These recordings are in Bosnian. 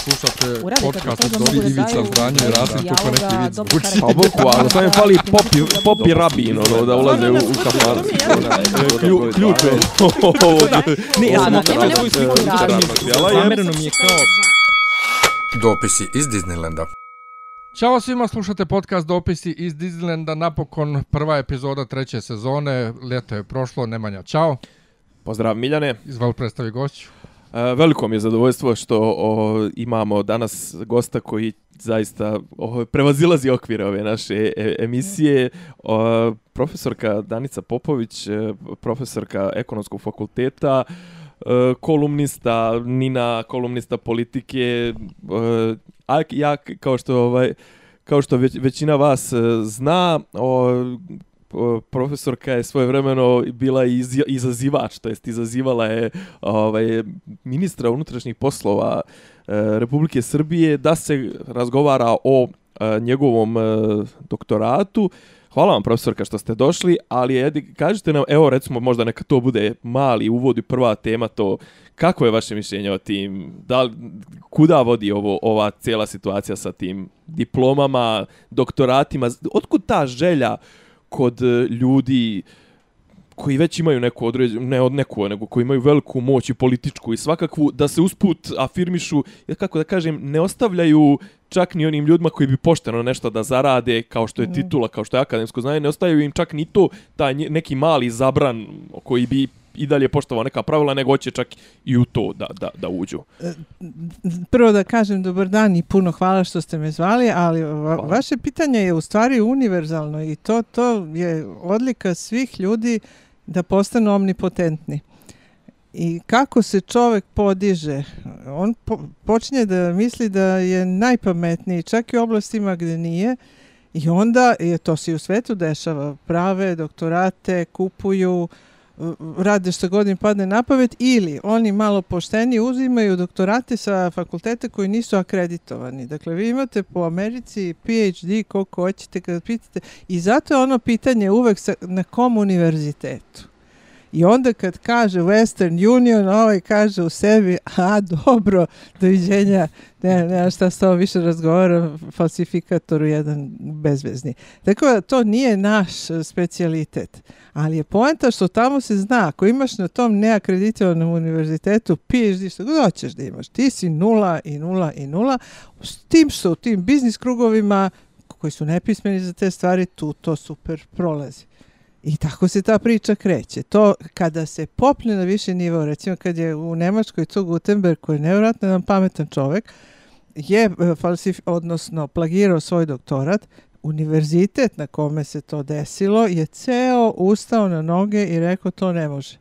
Slušate podcast od Dobri Ivica daju Zdanje i Rasim neki vic dobro zvuči. karakter. Pa boku, ali samo je fali popi, popi rabin, ono, da ulaze u, u. Klju- Ključ je. Ne, ja sam svoju sliku. Zamereno mi je kao... Dopisi iz Disneylanda. Ćao svima, slušate podcast Dopisi iz Disneylanda, napokon prva epizoda treće sezone, ljeto je prošlo, Nemanja, čao, Pozdrav Miljane. izval predstavi gošću. E, veliko mi je zadovoljstvo što o, imamo danas gosta koji zaista o, prevazilazi okvire ove naše e, e emisije. O, profesorka Danica Popović, e, profesorka ekonomskog fakulteta, e, kolumnista Nina, kolumnista politike, a ja kao što ovaj kao što većina vas zna, o, profesorka je svoje vremeno bila iz, izazivač, to jest izazivala je ovaj, ministra unutrašnjih poslova e, Republike Srbije da se razgovara o e, njegovom e, doktoratu. Hvala vam profesorka što ste došli, ali edi, kažite nam, evo recimo možda neka to bude mali uvod i prva tema to, kako je vaše mišljenje o tim, da, li- kuda vodi ovo, ova cijela situacija sa tim diplomama, doktoratima, otkud ta želja kod e, ljudi koji već imaju neku određenu, ne od neku, nego koji imaju veliku moć i političku i svakakvu, da se usput afirmišu, kako da kažem, ne ostavljaju čak ni onim ljudima koji bi pošteno nešto da zarade, kao što je titula, kao što je akademsko znanje, ne ostavljaju im čak ni to, taj neki mali zabran koji bi i dalje poštovao neka pravila, nego hoće čak i u to da, da, da uđu. Prvo da kažem dobar dan i puno hvala što ste me zvali, ali va, vaše pitanje je u stvari univerzalno i to to je odlika svih ljudi da postanu omnipotentni. I kako se čovek podiže, on po, počinje da misli da je najpametniji, čak i u oblastima gde nije, i onda je to se i u svetu dešava, prave doktorate, kupuju, rade što god im padne na pamet ili oni malo pošteni uzimaju doktorate sa fakulteta koji nisu akreditovani. Dakle, vi imate po Americi PhD koliko hoćete kada pitate i zato je ono pitanje uvek sa, na kom univerzitetu. I onda kad kaže Western Union, ovaj kaže u sebi, a dobro, doviđenja, ne, ne, šta s tobom više razgovaram, falsifikatoru jedan bezvezni. Tako da to nije naš specijalitet. Ali je poenta što tamo se zna, ako imaš na tom neakreditovanom univerzitetu PhD, što god hoćeš da imaš, ti si nula i nula i nula, s tim što u tim biznis krugovima koji su nepismeni za te stvari, tu to super prolazi. I tako se ta priča kreće. To kada se popne na više nivo, recimo kad je u Nemačkoj to Gutenberg, koji je nevjerojatno jedan pametan čovek, je e, falsif, odnosno plagirao svoj doktorat, univerzitet na kome se to desilo je ceo ustao na noge i rekao to ne može.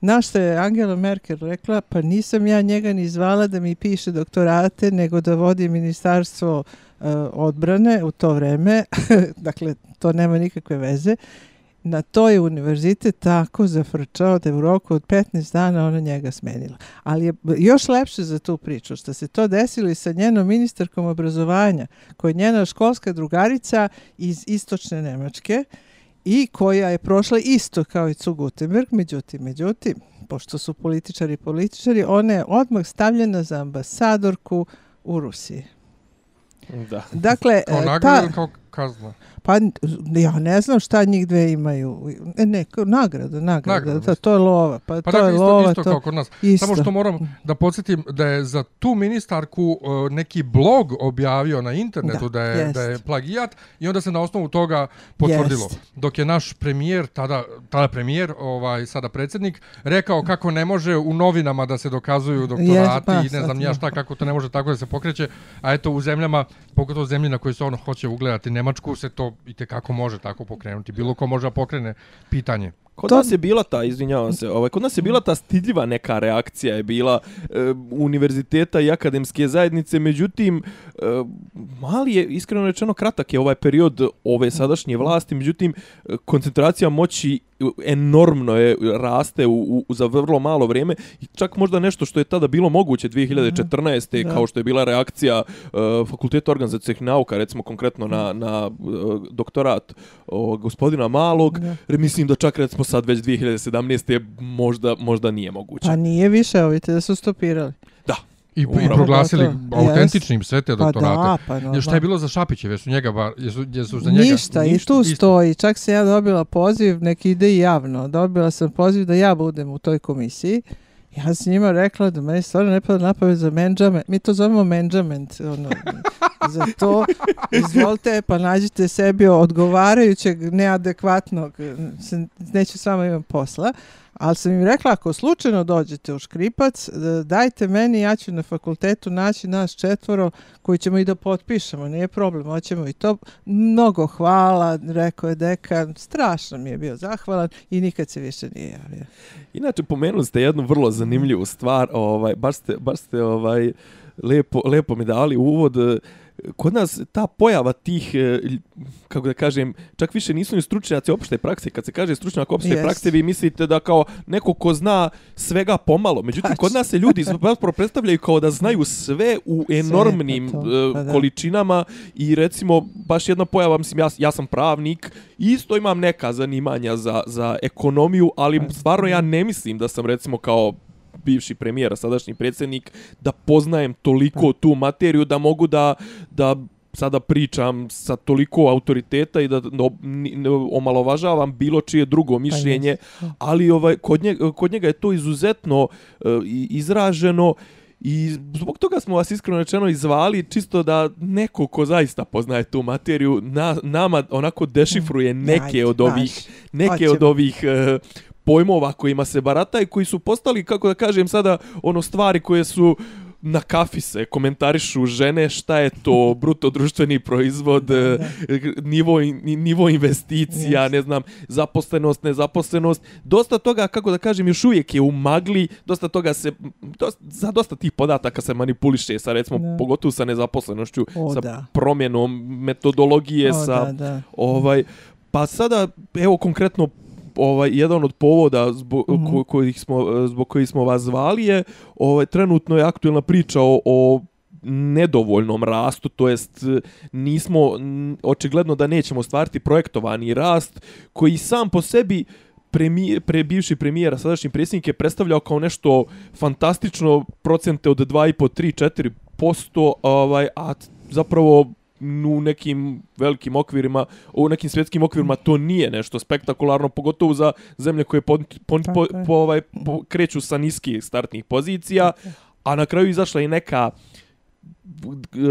Na što je Angela Merkel rekla, pa nisam ja njega ni zvala da mi piše doktorate, nego da vodi ministarstvo uh, odbrane u to vreme, dakle to nema nikakve veze, na to je univerzitet tako zafrčao da je u roku od 15 dana ona njega smenila. Ali je još lepše za tu priču što se to desilo i sa njenom ministarkom obrazovanja, koja je njena školska drugarica iz istočne Nemačke i koja je prošla isto kao i Cu Gutenberg, međutim, međutim, pošto su političari političari, ona je odmah stavljena za ambasadorku u Rusiji. Da. Dakle, Kao e, nagrada ta, ili kao kazna? Pa ja ne znam šta njih dve imaju. E, ne, nagrada, nagrada. Nagrada, to, to je lova. Pa, Pa to da, je isto, lova. isto to... kao kod nas. Isto. Samo što moram da podsjetim da je za tu ministarku uh, neki blog objavio na internetu da, Da, je, jest. da je plagijat i onda se na osnovu toga potvrdilo. Jest. Dok je naš premijer, tada, tada premijer, ovaj, sada predsjednik, rekao kako ne može u novinama da se dokazuju doktorati pa, i ne znam ja šta, kako to ne može tako da se pokreće, a eto u zemljama, pogotovo zemlji na koji se ono hoće ugledati Nemačku, se to i kako može tako pokrenuti. Bilo ko može da pokrene pitanje. Kod To- nas je bila ta, izvinjavam se, ovaj, kod nas je bila ta stidljiva neka reakcija je bila e, univerziteta i akademske zajednice, međutim, e, mali je, iskreno rečeno, kratak je ovaj period ove sadašnje vlasti, međutim, e, koncentracija moći enormno je, raste u, u, za vrlo malo vrijeme i čak možda nešto što je tada bilo moguće 2014. Da. kao što je bila reakcija uh, Fakulteta organizacijskih nauka, recimo konkretno na, na uh, doktorat uh, gospodina Malog, Da. Mislim da čak recimo sad već 2017. možda, možda nije moguće. Pa nije više, ovi te da su stopirali. I, i proglasili Pogotovo, autentičnim sve te Pa doktorate. da, pa Jer šta je bilo za Šapićeve? Su njega, bar- jesu, jesu za njega? Ništa, i tu isto. stoji. Čak se ja dobila poziv, neki ide i javno. Dobila sam poziv da ja budem u toj komisiji. Ja sam njima rekla da meni stvarno ne pada na pamet za menđament. Mi to zovemo menđament. Ono, za to izvolite pa nađite sebi odgovarajućeg neadekvatnog. Neću s vama imam posla. Ali sam im rekla, ako slučajno dođete u Škripac, e, dajte meni, ja ću na fakultetu naći nas četvoro koji ćemo i da potpišemo, nije problem, hoćemo i to. Mnogo hvala, rekao je dekan, strašno mi je bio zahvalan i nikad se više nije javio. Inače, pomenuli ste jednu vrlo zanimljivu stvar, ovaj, baš ste, baš ste ovaj, lepo, lepo mi dali uvod. Kod nas ta pojava tih, lj- kako da kažem, čak više nisu ni stručnjaci opšte prakse. Kad se kaže stručnjak opšte Jest. prakse, vi mislite da kao neko ko zna svega pomalo. Međutim, kod nas se ljudi zapravo predstavljaju kao da znaju sve u enormnim to, eh, pa da. količinama i recimo baš jedna pojava, mislim ja, ja sam pravnik isto imam neka zanimanja za, za ekonomiju, ali stvarno ja ne mislim da sam recimo kao bivši premijer, a sadašnji predsjednik, da poznajem toliko tu materiju da mogu da, da sada pričam sa toliko autoriteta i da no, ne omalovažavam bilo čije drugo mišljenje, jest. ali ovaj kod njega, kod njega je to izuzetno i- izraženo i zbog toga smo vas iskreno rečeno izvali čisto da neko ko zaista poznaje tu materiju na, nama onako dešifruje neke Ajde, od ovih neke Hoćemo. od ovih e, pojmova kojima se barata i koji su postali, kako da kažem sada, ono stvari koje su na kafi se komentarišu žene, šta je to bruto društveni proizvod, e, nivo, nivo investicija, ne znam, zaposlenost, nezaposlenost. Dosta toga, kako da kažem, još uvijek je u magli, dosta toga se, dosta, za dosta tih podataka se manipuliše sa, recimo, Da. pogotovo sa nezaposlenošću, O, sa da. promjenom metodologije, O, sa da, da. Ovaj, pa sada, evo konkretno, ovaj jedan od povoda zbog Mhm. ko, kojih smo zbog kojih smo vas zvali je ovaj trenutno je aktuelna priča o, o nedovoljnom rastu, to jest nismo očigledno da nećemo stvariti projektovani rast koji sam po sebi premijer, pre bivši premijer, a sadašnji predsjednik je predstavljao kao nešto fantastično procente od 2,5, 3, 4 posto, ovaj, a zapravo u nekim velikim okvirima, u nekim svjetskim okvirima to nije nešto spektakularno, pogotovo za zemlje koje po, Tako je. po, ovaj, po, kreću sa niskih startnih pozicija, a na kraju izašla i neka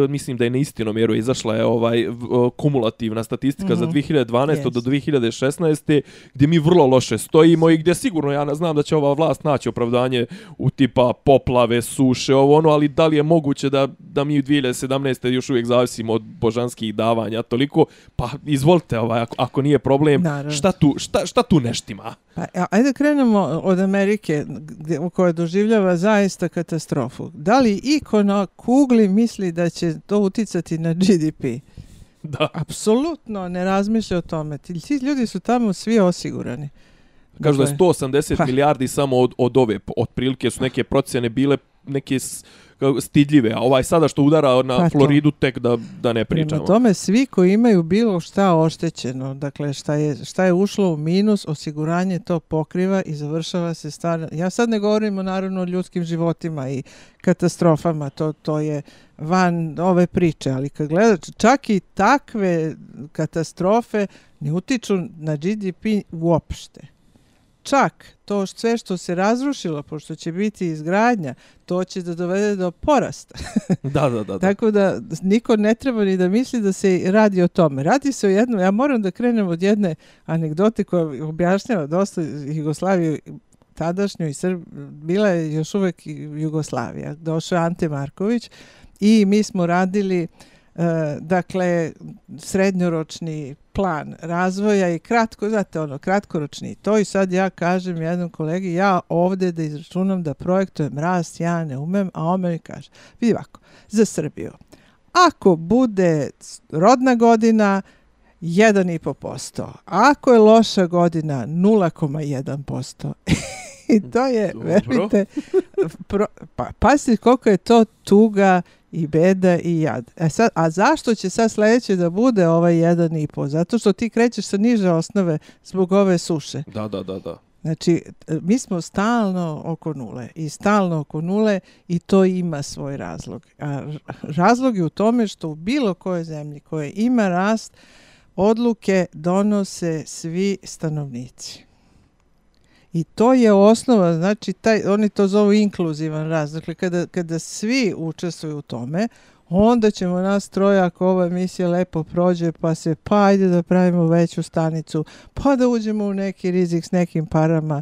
mislim da je na istinomjeru izašla je ovaj kumulativna statistika za Mhm. 2012. do Jest. 2016. gdje mi vrlo loše stojimo i gdje sigurno ja znam da će ova vlast naći opravdanje u tipa poplave, suše, ovo ono, ali da li je moguće da, da mi u 2017. još uvijek zavisimo od božanskih davanja toliko, pa izvolite ovaj, ako, ako nije problem, Naravno. šta tu, šta, šta tu neštima? Pa, a- ajde krenemo od Amerike, gdje, u kojoj doživljava zaista katastrofu. Da li iko na kugli misli da će to uticati na GDP? Da. Apsolutno ne razmišlja o tome. Ti, ti ljudi su tamo svi osigurani. Kažu da je Dakle, 180 pa. milijardi samo od, od ove, otprilike su neke procjene bile neke stidljive, a ovaj sada što udara na Pa. Floridu tek da, da ne pričamo. Prema tome, svi koji imaju bilo šta oštećeno, dakle šta je, šta je ušlo u minus, osiguranje to pokriva i završava se stvar. Ja sad ne govorim o naravno o ljudskim životima i katastrofama, to, to je van ove priče, ali kad gledaš, čak i takve katastrofe ne utiču na GDP uopšte. Čak to sve što se razrušilo, pošto će biti izgradnja, to će da dovede do porasta. Da, da, da. da. Tako da niko ne treba ni da misli da se radi o tome. Radi se o jednom, ja moram da krenem od jedne anegdote koja objašnjava dosta Jugoslaviju tadašnju i Srb, bila je još uvek Jugoslavija. Došao Ante Marković i mi smo radili e, dakle srednjoročni plan razvoja i kratko, znate ono, kratkoročni. To i sad ja kažem jednom kolegi, ja ovde da izračunam da projektujem rast, ja ne umem, a on meni kaže, vidi ovako, za Srbiju. Ako bude rodna godina, 1,5%. Ako je loša godina, 0,1%. I to je, Dobro. verujte, pro, pa, pazite koliko je to tuga i beda i jad. E sad, a zašto će sad sledeće da bude ovaj 1,5? Zato što ti krećeš sa niže osnove zbog ove suše. Da, da, da, da. Znači, e, mi smo stalno oko nule i stalno oko nule i to ima svoj razlog. A razlog je u tome što u bilo kojoj zemlji koje ima rast, odluke donose svi stanovnici. I to je osnova, znači taj, oni to zovu inkluzivan rast. Dakle, kada, kada svi učestvuju u tome, onda ćemo nas troje, ako ova emisija lepo prođe, pa se, pa ajde da pravimo veću stanicu, pa da uđemo u neki rizik s nekim parama,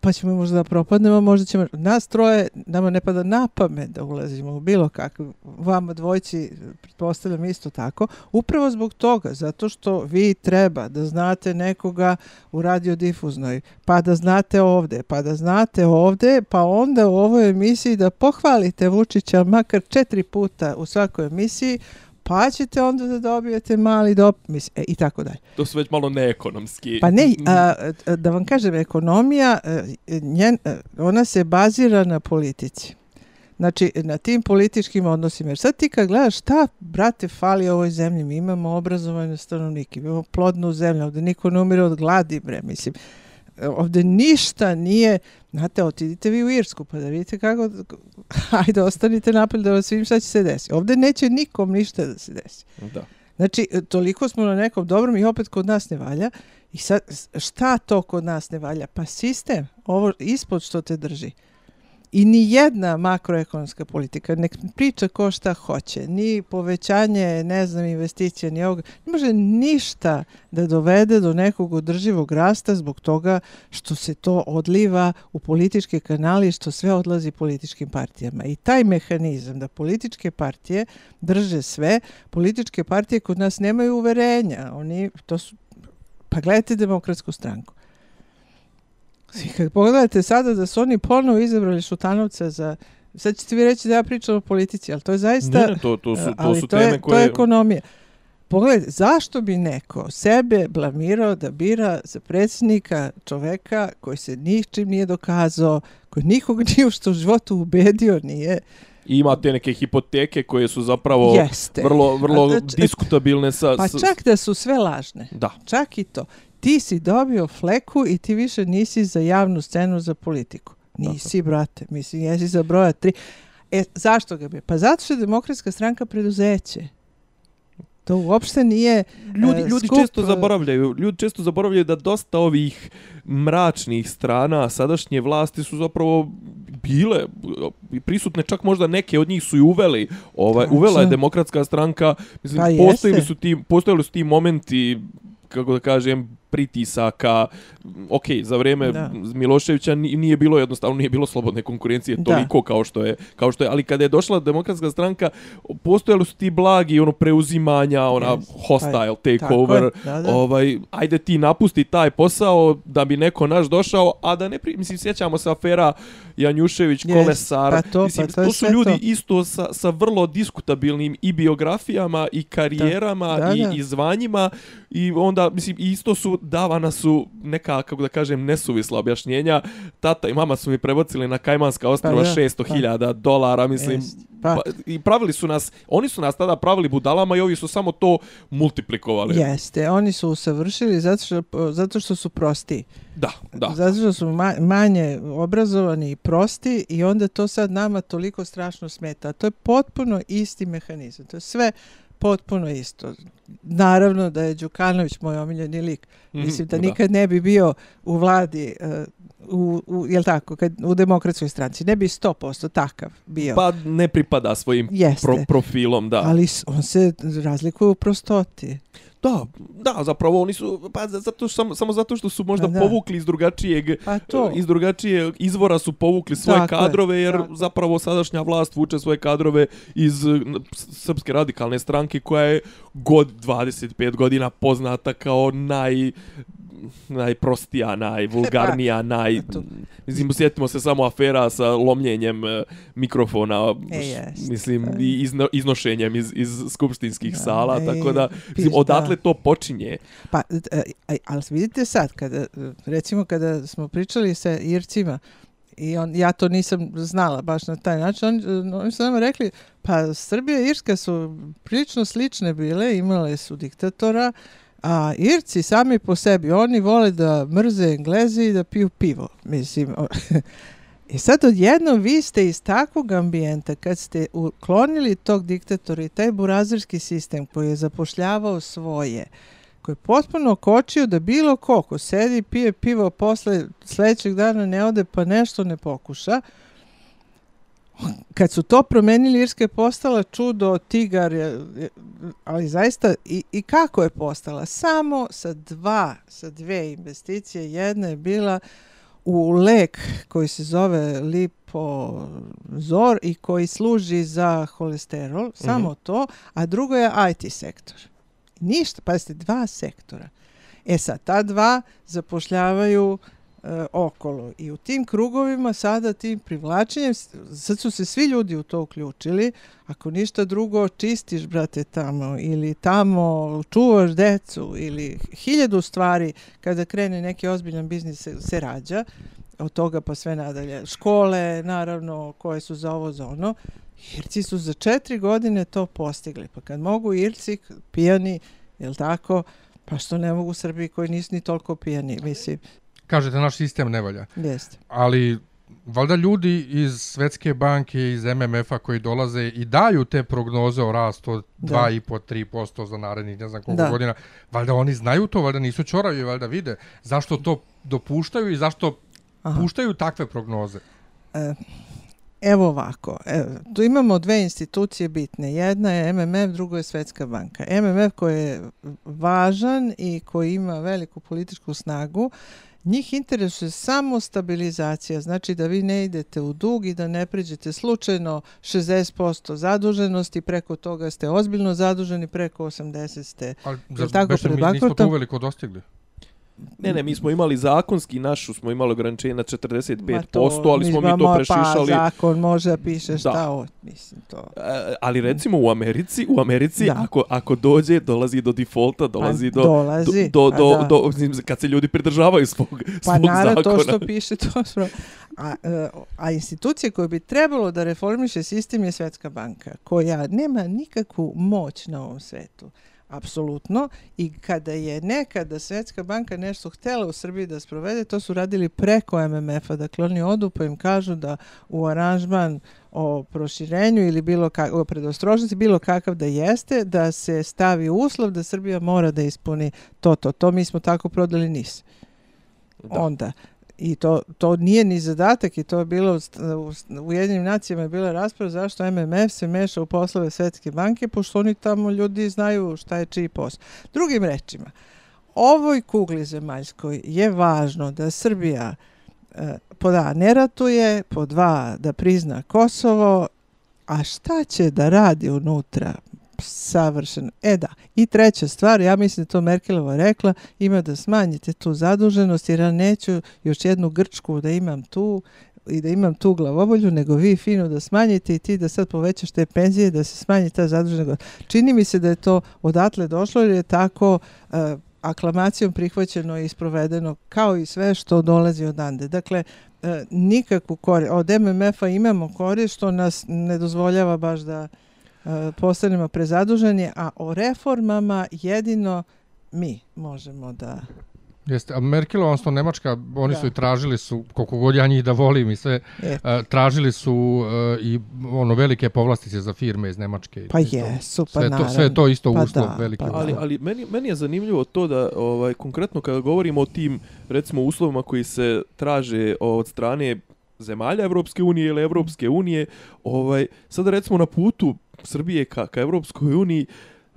pa ćemo možda da propadnemo, možda ćemo, nas troje, nama ne pada na pamet da ulazimo u bilo kakve, vama dvojci, pretpostavljam isto tako, upravo zbog toga, zato što vi treba da znate nekoga u radiodifuznoj, pa da znate ovde, pa da znate ovde, pa onda u ovoj emisiji da pohvalite Vučića makar četiri puta u svakoj emisiji, pa ćete onda da dobijete mali dop, mislim, e, i tako dalje. To su već malo neekonomski. Pa ne, a, a, da vam kažem, ekonomija, a, njen, a, ona se bazira na politici. Znači, na tim političkim odnosima. Jer sad ti kad gledaš šta, brate, fali ovoj zemlji, mi imamo obrazovanje stanovnike, imamo plodnu zemlju, ovde niko ne umire od gladi, bre, mislim. E, Ovde ništa nije, znate, otidite vi u Irsku pa da vidite kako, ajde, ostanite napolje da vas vidim šta će se desiti. Ovde neće nikom ništa da se desi. Da. Znači, toliko smo na nekom dobrom i opet kod nas ne valja. I sad, šta to kod nas ne valja? Pa sistem, ovo ispod što te drži. I ni jedna makroekonomska politika, nek priča ko šta hoće, ni povećanje, ne znam, investicija, ni ovoga, ne može ništa da dovede do nekog održivog rasta zbog toga što se to odliva u političke kanali i što sve odlazi političkim partijama. I taj mehanizam da političke partije drže sve, političke partije kod nas nemaju uverenja. Oni, to su, pa gledajte demokratsku stranku. Svi kad pogledate sada da su oni ponovo izabrali Šutanovca za Sad ćete vi reći da ja pričam o politici, ali to je zaista... Ne, ne, to, to su, to su to teme je, koje... To je ekonomija. Pogledajte, zašto bi neko sebe blamirao da bira za predsjednika čoveka koji se ničim nije dokazao, koji nikog nije u što u životu ubedio nije, I ima te neke hipoteke koje su zapravo Jeste. vrlo, vrlo znači, diskutabilne sa... pa čak da su sve lažne. Da. Čak i to. Ti si dobio fleku i ti više nisi za javnu scenu za politiku. Nisi, brate. Mislim, jesi za broja tri. E, zašto ga bi? Pa zato što je demokratska stranka preduzeće. To uopšte nije Ljudi, e, ljudi skup, često e, zaboravljaju, ljudi često zaboravljaju da dosta ovih mračnih strana sadašnje vlasti su zapravo bile prisutne, čak možda neke od njih su i uveli. Ovaj, Tačno. uvela je demokratska stranka, mislim, Pa postojali su, ti, postojali su ti momenti kako da kažem, pritisaka. Ok, za vrijeme Da. Miloševića ni- nije bilo jednostavno, nije bilo slobodne konkurencije Da. toliko kao što je, kao što je, ali kada je došla demokratska stranka, postojali su ti blagi ono preuzimanja, ona hostile Pa je. takeover, da, da. ovaj, ajde ti napusti taj posao da bi neko naš došao, a da ne, pri, mislim, sjećamo se afera Janjušević, Jest, Kolesar, pa to, mislim, pa to je su ljudi to. isto sa, sa vrlo diskutabilnim i biografijama i karijerama Da, i, da. i zvanjima i onda, mislim, isto su davana su neka, kako da kažem, nesuvisla objašnjenja. Tata i mama su mi prebacili na Kajmanska ostrava Pa da, 600.000 dolara, mislim, Jest. Pa, Pa, I pravili su nas, oni su nas tada pravili budalama i ovi su samo to multiplikovali. jeste, oni su usavršili zato što, zato što su prosti. Da, da. Zato što su ma, manje obrazovani i prosti i onda to sad nama toliko strašno smeta. To je potpuno isti mehanizam. To je sve potpuno isto. Naravno da je Đukanović moj omiljeni lik. Mhm, Mislim da nikad ne bi bio u vladi uh, u, u, jel tako, kad, u demokratskoj stranci. Ne bi 100% takav bio. Pa ne pripada svojim Jeste. pro, profilom, da. Ali on se razlikuje u prostoti. Da, da, zapravo oni su, pa za- zato što, samo, samo zato što su možda da. povukli iz drugačijeg, Pa to. iz drugačije izvora su povukli svoje Tako je, kadrove, jer tako. zapravo sadašnja vlast vuče svoje kadrove iz eh, Srpske radikalne stranke koja je god 25 godina poznata kao naj najprostija, najvulgarnija, naj... Mislim, sjetimo se samo afera sa lomljenjem eh, mikrofona, E, jest. mislim, i izno, iznošenjem iz, iz skupštinskih Da, sala, e, tako da, mislim, odatle da. to počinje. Pa, e, e, ali vidite sad, kada, recimo kada smo pričali sa Ircima, i on, ja to nisam znala baš na taj način, on, oni su nama rekli, pa Srbija i Irska su prilično slične bile, imale su diktatora, A Irci sami po sebi, oni vole da mrze Englezi i da piju pivo. Mislim, I sad odjednom vi ste iz takvog ambijenta, kad ste uklonili tog diktatora i taj burazirski sistem koji je zapošljavao svoje, koji je potpuno kočio da bilo ko ko sedi pije pivo posle sledećeg dana ne ode pa nešto ne pokuša, kad su to promenili, Irska je postala čudo, tigar, je- ali zaista i, i kako je postala? Samo sa dva, sa dve investicije. Jedna je bila u lek koji se zove lipozor i koji služi za holesterol, samo to, a drugo je IT sektor. Ništa, pazite, dva sektora. E sad, ta dva zapošljavaju e, okolo i u tim krugovima sada tim privlačenjem, sad su se svi ljudi u to uključili, ako ništa drugo čistiš brate tamo ili tamo čuvaš decu ili hiljadu stvari kada krene neki ozbiljan biznis se, se rađa, od toga pa sve nadalje. Škole, naravno, koje su za ovo, za ono. Irci su za četiri godine to postigli. Pa kad mogu Irci pijani, jel tako, pa što ne mogu Srbiji koji nisu ni toliko pijani, mislim, Kažete, naš sistem ne valja. jeste. Ali valjda ljudi iz Svetske banke, iz MMF-a koji dolaze i daju te prognoze o rastu od Da. 2,5-3% za narednih ne znam koliko Da. godina, valjda oni znaju to, valjda nisu čoravi, valjda vide zašto to dopuštaju i zašto Aha. puštaju takve prognoze. E, Evo ovako, evo, tu imamo dve institucije bitne. Jedna je MMF, drugo je Svetska banka. MMF koji je važan i koji ima veliku političku snagu, njih interesuje samo stabilizacija, znači da vi ne idete u dug i da ne pređete slučajno 60% zaduženosti, preko toga ste ozbiljno zaduženi, preko 80 ste. Ali zar, tako, mi nismo to uveliko dostigli. Ne, ne, mi smo imali zakonski, našu smo imali ograničenje na 45%, Ma to, ali smo mi to ma, prešišali. Pa zakon može da piše Da. šta od, mislim to. E, ali recimo u Americi, u Americi Da. ako, ako dođe, dolazi do defaulta, dolazi do, dolazi, do, pa do, da. do, mislim, kad se ljudi pridržavaju svog, Pa svog naravno zakona. to što piše to što... A, e, a institucija koja bi trebalo da reformiše sistem je Svetska banka, koja nema nikakvu moć na ovom svetu. Apsolutno. I kada je nekada Svetska banka nešto htela u Srbiji da sprovede, to su radili preko MMF-a. Dakle, oni odu pa im kažu da u aranžman o proširenju ili bilo kak, o predostrožnosti, bilo kakav da jeste, da se stavi uslov da Srbija mora da ispuni to, to, to. Mi smo tako prodali NIS Da. onda. I to, to nije ni zadatak i to je bilo u u Ujedinjenim nacijama je bila rasprava zašto MMF se meša u poslove Svetske banke, pošto oni tamo ljudi znaju šta je čiji posao. Drugim rečima, ovoj kugli zemaljskoj je važno da Srbija e, po da ne ratuje, po dva da prizna Kosovo, a šta će da radi unutra? Savršeno. E da, i treća stvar, ja mislim da to Merkelova rekla, ima da smanjite tu zaduženost, jer ja neću još jednu Grčku da imam tu i da imam tu glavobolju, nego vi fino da smanjite i ti da sad povećaš te penzije, da se smanji ta zaduženost. Čini mi se da je to odatle došlo, jer je tako uh, aklamacijom prihvaćeno i isprovedeno, kao i sve što dolazi odande. Dakle, eh, nikakvu korist. Od MMF-a imamo korist što nas ne dozvoljava baš da postanemo prezaduženi, a o reformama jedino mi možemo da... Jeste, a Merkel, odnosno Nemačka, oni Da. su i tražili su, koliko god ja njih da volim i sve, Je. e, tražili su e, i ono velike povlastice za firme iz Nemačke. Pa Isto. jesu, pa sve to, naravno. sve je to isto Pa uslov da, veliki. pa da. Ali, ali meni, meni je zanimljivo to da ovaj konkretno kada govorimo o tim recimo uslovima koji se traže od strane zemalja Evropske unije ili Evropske unije, ovaj sada recimo na putu Srbije ka, ka Evropskoj uniji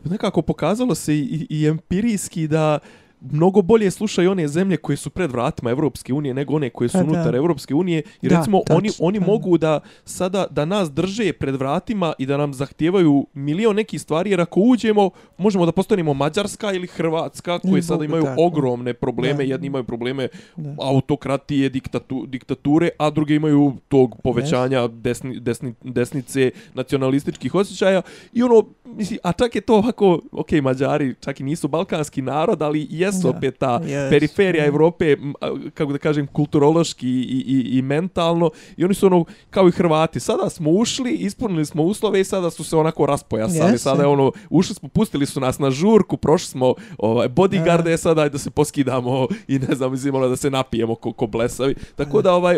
nekako pokazalo se i, i empirijski da mnogo bolje slušaju one zemlje koje su pred vratima Evropske unije nego one koje su Pa da. unutar Evropske unije i Da, recimo oni tačno, oni da. mogu da sada da nas drže pred vratima i da nam zahtijevaju milion nekih stvari jer ako uđemo možemo da postanemo Mađarska ili Hrvatska koje Ili sada imaju tako. ogromne probleme, Da. jedni imaju probleme Da. autokratije, diktatu, diktature, a drugi imaju tog povećanja desni, desni, desnice nacionalističkih osjećaja i ono, mislim, a čak je to ovako, ok, Mađari čak i nisu balkanski narod, ali jes, jesu Da, opet ta jesu. periferija Evrope, m, a, kako da kažem, kulturološki i, i, i mentalno. I oni su ono, kao i Hrvati, sada smo ušli, ispunili smo uslove i sada su se onako raspojasali. Jesu. Sada je ono, ušli smo, pustili su nas na žurku, prošli smo ovaj, bodyguarde, sada ajde da se poskidamo i ne znam, mislim, ono, da se napijemo ko, ko blesavi. Tako da, ovaj,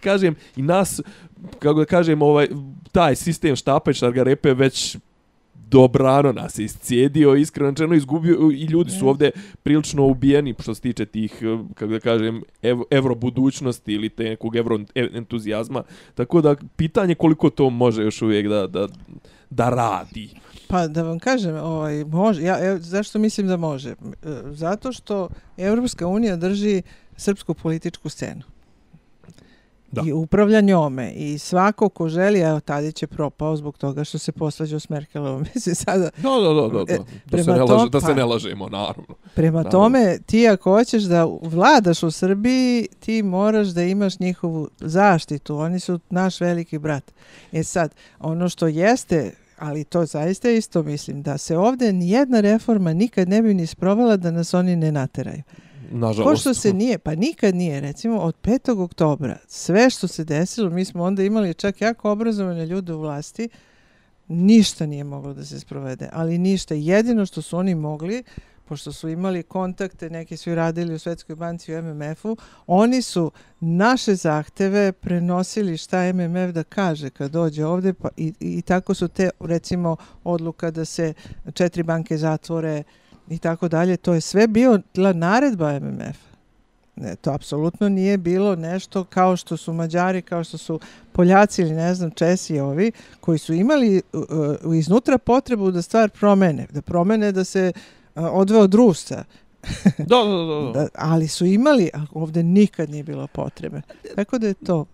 kažem, i nas, kako da kažem, ovaj, taj sistem štapa i šargarepe već dobrano nas je iscijedio, iskreno rečeno izgubio i ljudi su ovdje prilično ubijeni što se tiče tih, eh, kako da kažem, ev, evro budućnosti ili te nekog evro entuzijazma. Tako da pitanje koliko to može još uvijek da, da, da radi. Pa da vam kažem, ovaj, može, ja, zašto mislim da može? E, Zato što Evropska unija drži srpsku političku scenu. Da. I upravlja njome. I svako ko želi, evo Tadić je propao zbog toga što se posvađao s Merkelovom. Mislim sada, Da, da, da, da, da. E, Da, se prema ne, laže, da se pa- ne lažemo, naravno. prema Da. tome, ti ako hoćeš da vladaš u Srbiji, ti moraš da imaš njihovu zaštitu. Oni su naš veliki brat. E sad, ono što jeste ali to zaista isto mislim, da se ovdje nijedna reforma nikad ne bi ni sprovela da nas oni ne nateraju. Nažalost. Ko što se nije, pa nikad nije, recimo od 5. oktobra, sve što se desilo, mi smo onda imali čak jako obrazovane ljude u vlasti, ništa nije moglo da se sprovede, ali ništa. Jedino što su oni mogli, pošto su imali kontakte, neki su i radili u Svetskoj banci u MMF-u, oni su naše zahteve prenosili šta MMF da kaže kad dođe ovde pa i, i tako su te, recimo, odluka da se četiri banke zatvore i tako dalje, to je sve bio bila naredba MMF. Ne, to apsolutno nije bilo nešto kao što su Mađari, kao što su Poljaci ili ne znam, Česi i ovi, koji su imali uh, uh, iznutra potrebu da stvar promene, da promene da se uh, odve od Rusa, Da, da, da. da. da, ali su imali, a ovde nikad nije bilo potrebe. Tako da je to.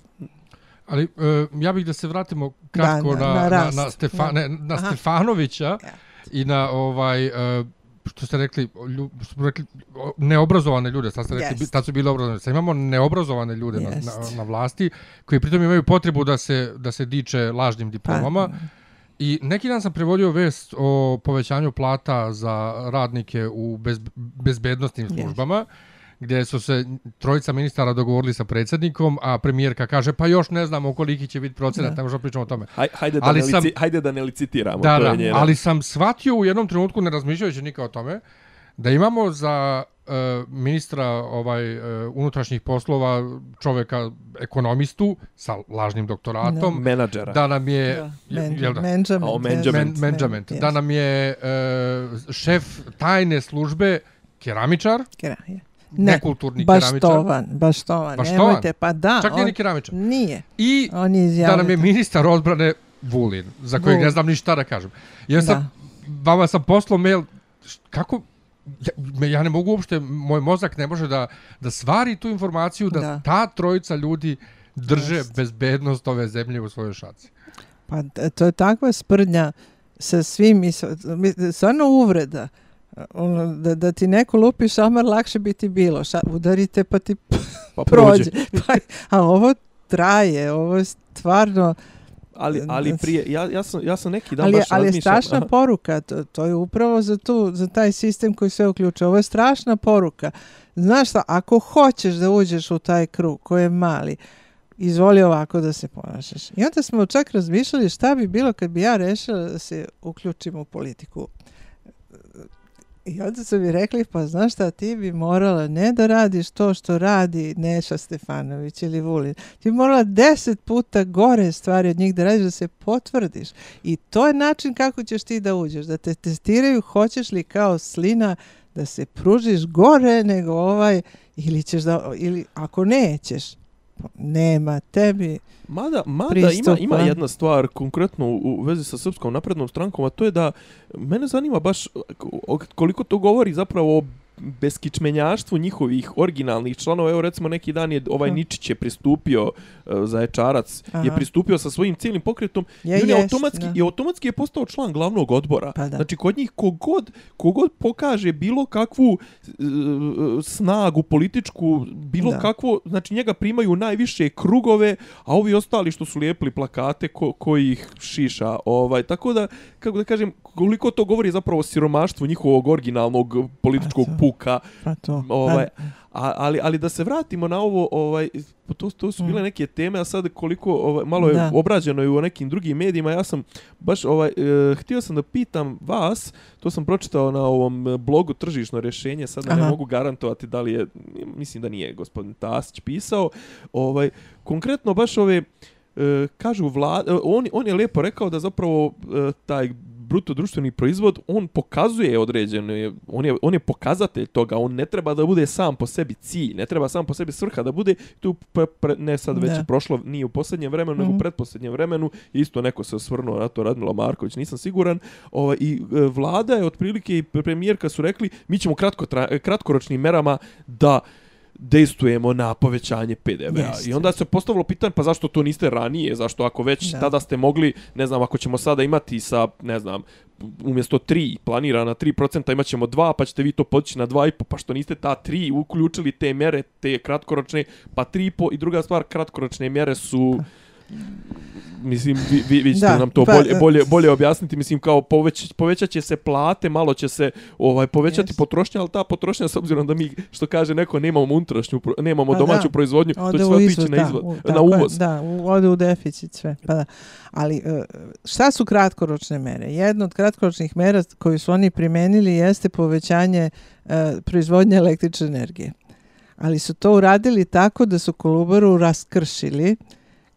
Ali e, ja bih da se vratimo kratko Da, na, na- na na, rast. na, na Aha. Stefanovića Ja. i na ovaj e, što ste rekli, što smo rekli neobrazovane ljude, sad ste rekli, Jest. tad su bili obrazovane. Sad imamo neobrazovane ljude na, Jest. na, na vlasti, koji pritom imaju potrebu da se, da se diče lažnim diplomama. Pa, I neki dan sam prevodio vest o povećanju plata za radnike u bez, bezbednostnim Yes. Gdje su se trojica ministara dogovorili sa predsjednikom, a premijerka kaže pa još ne znamo koliki će biti procenat, Da. ne možemo pričamo o tome. Haj, hajde, da Ali ne sam- lici, hajde da ne licitiramo. Da, to je da, njena. ali sam shvatio u jednom trenutku, ne razmišljajući nikad o tome, da imamo za uh, ministra ovaj uh, unutrašnjih poslova čoveka ekonomistu sa lažnim doktoratom, menadžera. da nam je da, jel da? Da nam je uh, šef tajne službe keramičar, Ne, ne nekulturni keramičar, baštovan, baštovan. Baštovan? Nemojte, pa da. čak nije ni keramičar. Nije. I On je da nam je ministar odbrane Vulin, za kojeg Vulin. ne znam ni šta da kažem. Ja sam, vama sam poslao mail, kako, ja, ja ne mogu uopšte, moj mozak ne može da, da svari tu informaciju da, Da. ta trojica ljudi drže Jest. bezbednost ove zemlje u svojoj šaci. Pa to je takva sprdnja sa svim stvarno uvreda. Ono, da, da ti neko lupi šamar, lakše bi ti bilo. Ša, udarite pa ti pa prođe. Pa, a ovo traje, ovo je stvarno... Ali, ali prije, ja, ja, sam, ja sam neki dan ali, baš ali je strašna Aha. poruka, to, to je upravo za, tu, za taj sistem koji sve uključuje. Ovo je strašna poruka. Znaš šta, ako hoćeš da uđeš u taj krug koji je mali, izvoli ovako da se ponašaš. I onda smo čak razmišljali šta bi bilo kad bi ja rešila da se uključim u politiku. I onda su mi rekli, pa znaš šta, ti bi morala ne da radiš to što radi Neša Stefanović ili Vulin. Ti bi morala deset puta gore stvari od njih da radiš, da se potvrdiš. I to je način kako ćeš ti da uđeš, da te testiraju hoćeš li kao slina da se pružiš gore nego ovaj ili ćeš da, ili ako nećeš, nema tebi. Mada, mada ima, pristupa. ima jedna stvar konkretno u, vezi sa Srpskom naprednom strankom, a to je da mene zanima baš koliko to govori zapravo o beskičmenjaštvu njihovih originalnih članova. Evo recimo neki dan je ovaj Aha. Ničić je pristupio uh, Zaječarac, je Aha. pristupio sa svojim cijelim pokretom Je, i on je jest, automatski, da. i automatski je postao član glavnog odbora. Pa da. Znači kod njih kogod, kogod pokaže bilo kakvu uh, snagu političku, bilo Da. kakvo, znači njega primaju najviše krugove, a ovi ostali što su lijepili plakate ko, koji ih šiša. Ovaj, tako da, kako da kažem, koliko to govori zapravo o siromaštvu njihovog originalnog političkog Pa obuka. Pa to. Ovaj, a, ali, ali da se vratimo na ovo, ovaj, to, to su bile neke teme, a sad koliko, ovaj, malo je Mm. Da. obrađeno i u nekim drugim medijima, ja sam baš, ovaj, e, htio sam da pitam vas, to sam pročitao na ovom e, blogu Tržišno rješenje, sad ne mogu garantovati da li je, mislim da nije gospodin Tasić pisao, ovaj, konkretno baš ove, e, kažu vlada, on, on je lijepo rekao da zapravo e, taj bruto društveni proizvod, on pokazuje određene, on je, on je pokazatelj toga, on ne treba da bude sam po sebi cilj, ne treba sam po sebi svrha da bude, tu pre, pre, ne sad već je prošlo, nije u posljednjem vremenu, nego Mhm. u pretposljednjem vremenu, isto neko se osvrnuo na to, Radmila Marković, nisam siguran, ovaj, i e, vlada je otprilike i premijerka su rekli, mi ćemo kratko, tra, kratkoročnim merama da dejstvujemo na povećanje PDV-a. I onda se postavilo pitanje, pa zašto to niste ranije? Zašto ako već Da. tada ste mogli, ne znam, ako ćemo sada imati sa, ne znam, umjesto 3, planirana 3%, imat ćemo 2, pa ćete vi to podići na 2,5, pa što niste ta 3 uključili te mjere, te kratkoročne, pa 3,5 i druga stvar, kratkoročne mjere su mislim, vi, vi, vi ćete Da, nam to pa, bolje, e, bolje, bolje objasniti, mislim, kao poveć, povećat će se plate, malo će se ovaj povećati Jest. potrošnja, ali ta potrošnja, s obzirom da mi, što kaže neko, nemamo unutrašnju, nemamo Pa domaću da. proizvodnju, to Ode će u sve otići na, da, izvoz, u- na tako uvoz. Da, ode u deficit sve. Pa da. Ali e, šta su kratkoročne mere? Jedna od kratkoročnih mera koju su oni primenili jeste povećanje e, proizvodnje električne energije. Ali su to uradili tako da su Kolubaru raskršili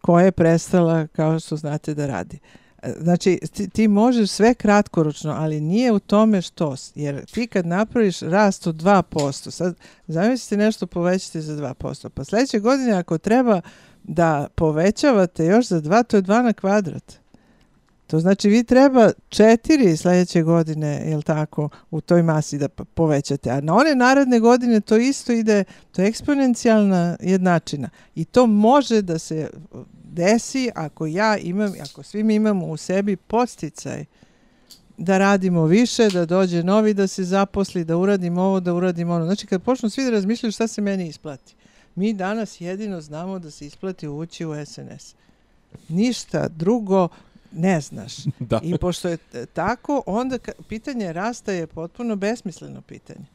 koja je prestala, kao što znate, da radi. E, znači, ti, ti možeš sve kratkoročno, ali nije u tome što, jer ti kad napraviš rast od 2%, sad zamislite nešto povećati za 2%, pa sljedeće godine ako treba da povećavate još za 2, to je 2 na kvadrat. To znači vi treba četiri sljedeće godine, je tako, u toj masi da povećate. A na one naredne godine to isto ide, to je eksponencijalna jednačina. I to može da se desi ako ja imam, ako svi mi imamo u sebi posticaj da radimo više, da dođe novi, da se zaposli, da uradimo ovo, da uradimo ono. Znači kad počnu svi da razmišljaju šta se meni isplati. Mi danas jedino znamo da se isplati ući u SNS. Ništa drugo ne znaš. Da. I pošto je t- tako, onda pitanje rasta je potpuno besmisleno pitanje.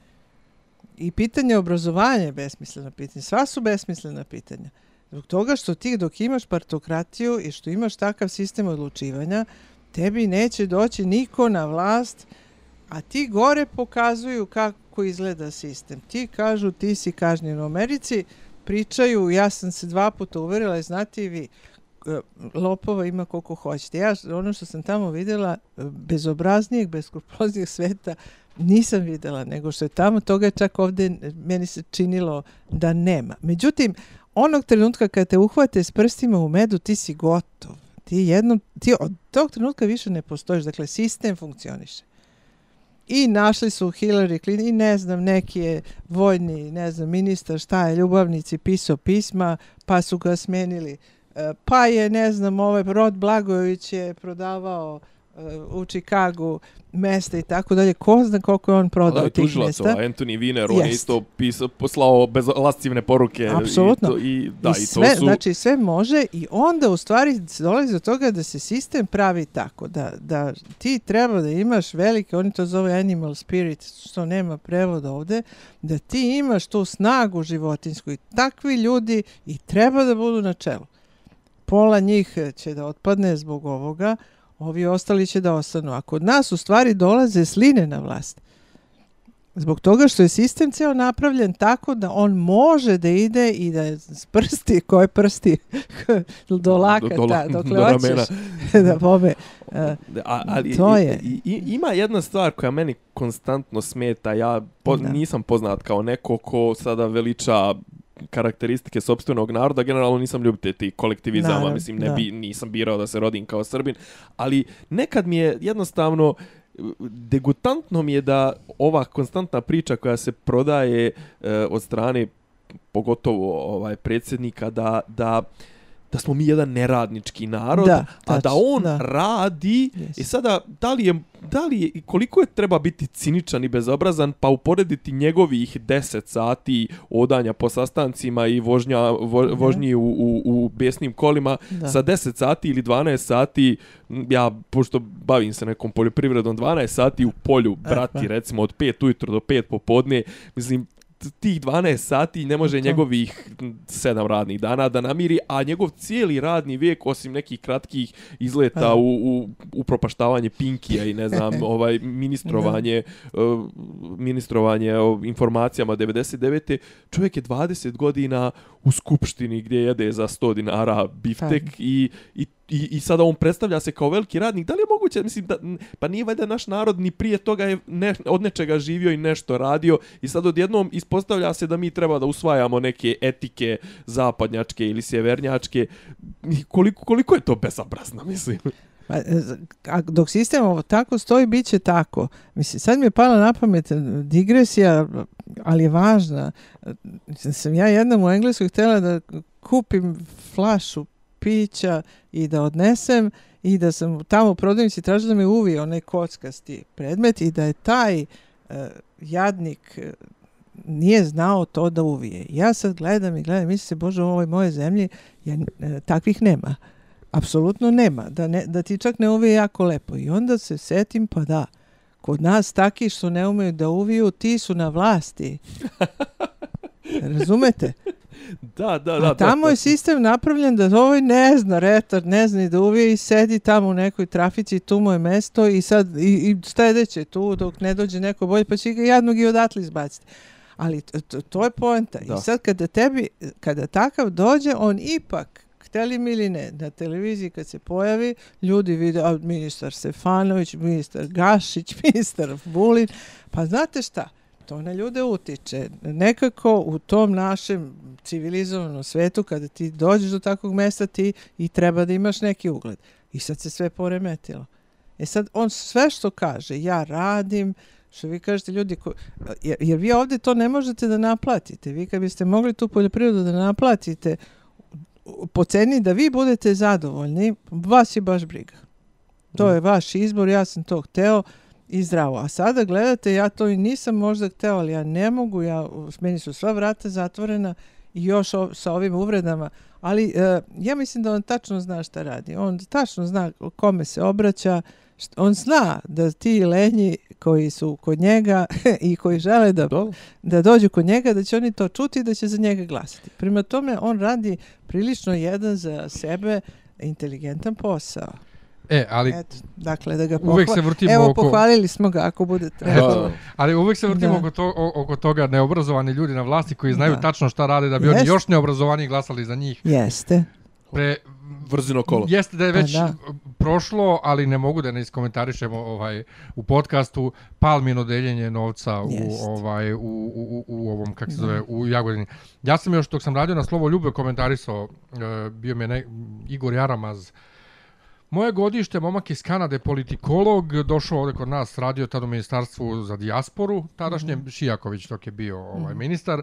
I pitanje obrazovanja je besmisleno pitanje. Sva su besmislena pitanja. Zbog toga što ti dok imaš partokratiju i što imaš takav sistem odlučivanja, tebi neće doći niko na vlast, a ti gore pokazuju kako izgleda sistem. Ti kažu ti si kažnjen u Americi, pričaju, ja sam se dva puta uverila, znate i vi, e, E, lopova ima koliko hoćete. Ja ono što sam tamo vidjela, e, bezobraznijeg, beskrupuloznijeg sveta, nisam vidjela, nego što je tamo, toga je čak ovdje, e, meni se činilo da nema. Međutim, onog trenutka kad te uhvate s prstima u medu, ti si gotov. Ti jednom, ti od tog trenutka više ne postojiš, dakle, sistem funkcioniše. I našli su Hillary Clinton i ne znam, neki je vojni, ne znam, ministar, šta je, ljubavnici pisao pisma, pa su ga smenili. E, Pa je, ne znam, ovaj Rod Blagojević je prodavao e, u Čikagu mesta i tako dalje. Ko zna koliko je on Da, prodao je tih tužilac, mesta. ovaj, Anthony Wiener, on je isto pisao, poslao bez lascivne poruke. Apsolutno. I, to, i, da, I i, sve, to su... znači sve može i onda u stvari dolazi do toga da se sistem pravi tako, da, da ti treba da imaš velike, oni to zove animal spirit, što nema prevoda ovde, da ti imaš tu snagu životinsku i takvi ljudi i treba da budu na čelu. Pola njih će da otpadne zbog ovoga, ovi ostali će da ostanu. A kod nas u stvari dolaze sline na vlast. Zbog toga što je sistem ceo napravljen tako da on može da ide i da s prsti, koje prsti do lakata, do la- dokle do hoćeš da pome. E, A, ali, To je. I, i, ima jedna stvar koja meni konstantno smeta. Ja po, Da. nisam poznat kao neko ko sada veliča karakteristike sopstvenog naroda, generalno nisam ljubitelj tih kolektivizama, Naravno, mislim, ne da. bi, nisam birao da se rodim kao Srbin, ali nekad mi je jednostavno degutantno mi je da ova konstantna priča koja se prodaje e, od strane pogotovo ovaj predsjednika da, da da smo mi jedan neradnički narod, Da, a da on da. radi Yes. i sada da li je da li je, koliko je treba biti ciničan i bezobrazan pa uporediti njegovih 10 sati odanja po sastancima i vožnja, vo, vožnji u, u, u besnim kolima Da. sa 10 sati ili 12 sati, ja pošto bavim se nekom poljoprivredom, 12 sati u polju, brati, pa. recimo od 5 ujutro do 5 popodne, mislim, tih 12 sati ne može To. njegovih 7 radnih dana da namiri, a njegov cijeli radni vijek, osim nekih kratkih izleta u, u, u propaštavanje Pinkija i ne znam, ovaj ministrovanje, uh, ministrovanje o informacijama 99. Čovjek je 20 godina u skupštini gdje jede za 100 dinara biftek Pa. i, i I, I sada on predstavlja se kao veliki radnik. Da li je moguće, mislim, da, pa nije valjda naš narod ni prije toga je ne, od nečega živio i nešto radio i sad odjednom ispostavlja se da mi treba da usvajamo neke etike zapadnjačke ili sjevernjačke. Koliko, koliko je to bezobrazno, mislim. Pa, e, a dok sistem ovo tako stoji, bit će tako. Mislim, sad mi je pala na pamet e, digresija, ali je važna. E, sam ja jednom u Engleskoj htjela da kupim flašu pića i da odnesem i da sam tamo u prodavnici tražila da me uvije onaj kockasti predmet i da je taj uh, jadnik nije znao to da uvije. Ja sad gledam i gledam, mislim se, Bože, u ovoj moje zemlji je, uh, takvih nema. Apsolutno nema. Da, ne, da ti čak ne uvije jako lepo. I onda se setim, pa da, kod nas taki što ne umeju da uviju, ti su na vlasti. Razumete? Da, da, da. A tamo da, je sistem napravljen da ovaj ne zna, retard, ne zna ni da uvije i sedi tamo u nekoj trafici, tu mu je mesto i sad i, i stedeće tu dok ne dođe neko bolje, pa će ga jadnog i odatle izbaciti. Ali to, to, to je poenta. Da. I sad kada tebi, kada takav dođe, on ipak, hteli mi ili ne, na televiziji kad se pojavi, ljudi vide, a ministar Stefanović, ministar Gašić, ministar Vulin, pa znate šta? To na ljude utiče. Nekako u tom našem civilizovanom svetu, kada ti dođeš do takvog mesta, ti i treba da imaš neki ugled. I sad se sve poremetilo. E sad, on sve što kaže, ja radim, što vi kažete ljudi, ko, jer, jer vi ovdje to ne možete da naplatite. Vi kad biste mogli tu poljoprivredu da naplatite po ceni da vi budete zadovoljni, vas je baš briga. To je vaš izbor, ja sam to hteo i zdravo. A sada gledate, ja to i nisam možda hteo, ali ja ne mogu, ja, meni su sva vrata zatvorena i još o, sa ovim uvredama. Ali e, ja mislim da on tačno zna šta radi. On tačno zna kome se obraća, on zna da ti lenji koji su kod njega i koji žele da, Da. da dođu kod njega, da će oni to čuti i da će za njega glasati. Prima tome, on radi prilično jedan za sebe inteligentan posao. E, ali Eto, dakle, da ga uvek pohva- se vrtimo Evo, oko... pohvalili smo ga ako bude trebalo. Da. Ali uvek se vrtimo Da. oko, to, oko toga neobrazovani ljudi na vlasti koji znaju Da. tačno šta rade da bi oni Jest. još neobrazovaniji glasali za njih. Jeste. Pre, Vrzino kolo. Jeste da je Pa već da. prošlo, ali ne mogu da ne iskomentarišemo ovaj u podcastu palmino deljenje novca u Jest. ovaj u, u, u, u ovom kako se zove u Jagodini. Ja sam još dok sam radio na Slovo Ljube komentarisao e, bio mi je ne, Igor Jaramaz Moje godište, momak iz Kanade, politikolog, došao ovdje kod nas, radio tad u ministarstvu za dijasporu, tadašnjem mm -hmm. Šijaković dok je bio ovaj, ministar.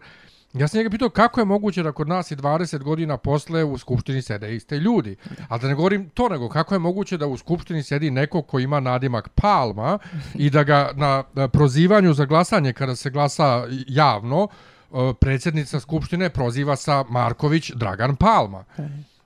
Ja sam njega pitao kako je moguće da kod nas i 20 godina posle u skupštini sede iste ljudi. A da ne govorim to nego kako je moguće da u skupštini sedi neko ko ima nadimak Palma i da ga na, prozivanju za glasanje kada se glasa javno eh, predsjednica skupštine proziva sa Marković Dragan Palma.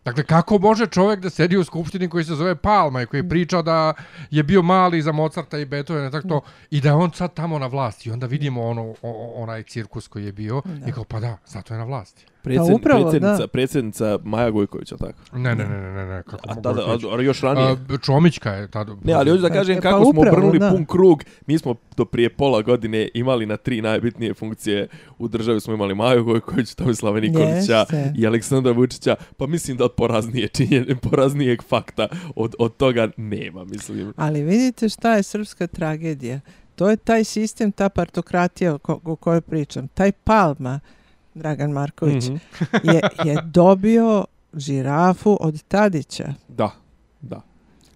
Dakle, kako može čovjek da sedi u skupštini koji se zove Palma i koji priča da je bio mali za Mozarta i Beethovena, tako to, i da je on sad tamo na vlasti. I onda vidimo ono, o, onaj cirkus koji je bio i kao, pa da, zato je na vlasti. Predsjed, Pa upravo, predsjednica, da. predsjednica Maja Gojković, je tako? Ne, ne, ne, ne, ne, ne kako A mogu tada, a, a još ranije. A, Čomićka je tada. Ne, ali hoću da kažem E, pa kako smo upravo, obrnuli da. pun krug. Mi smo do prije pola godine imali na tri najbitnije funkcije u državi. Smo imali Maju Gojković, Tomislava Nikolića Jeste. i Aleksandra Vučića. Pa mislim da od poraznije činjenja, poraznijeg fakta od, od toga nema, mislim. Ali vidite šta je srpska tragedija. To je taj sistem, ta partokratija o, ko, o kojoj pričam. Taj Palma, Dragan Marković, Mhm. je, je dobio žirafu od Tadića. Da, da.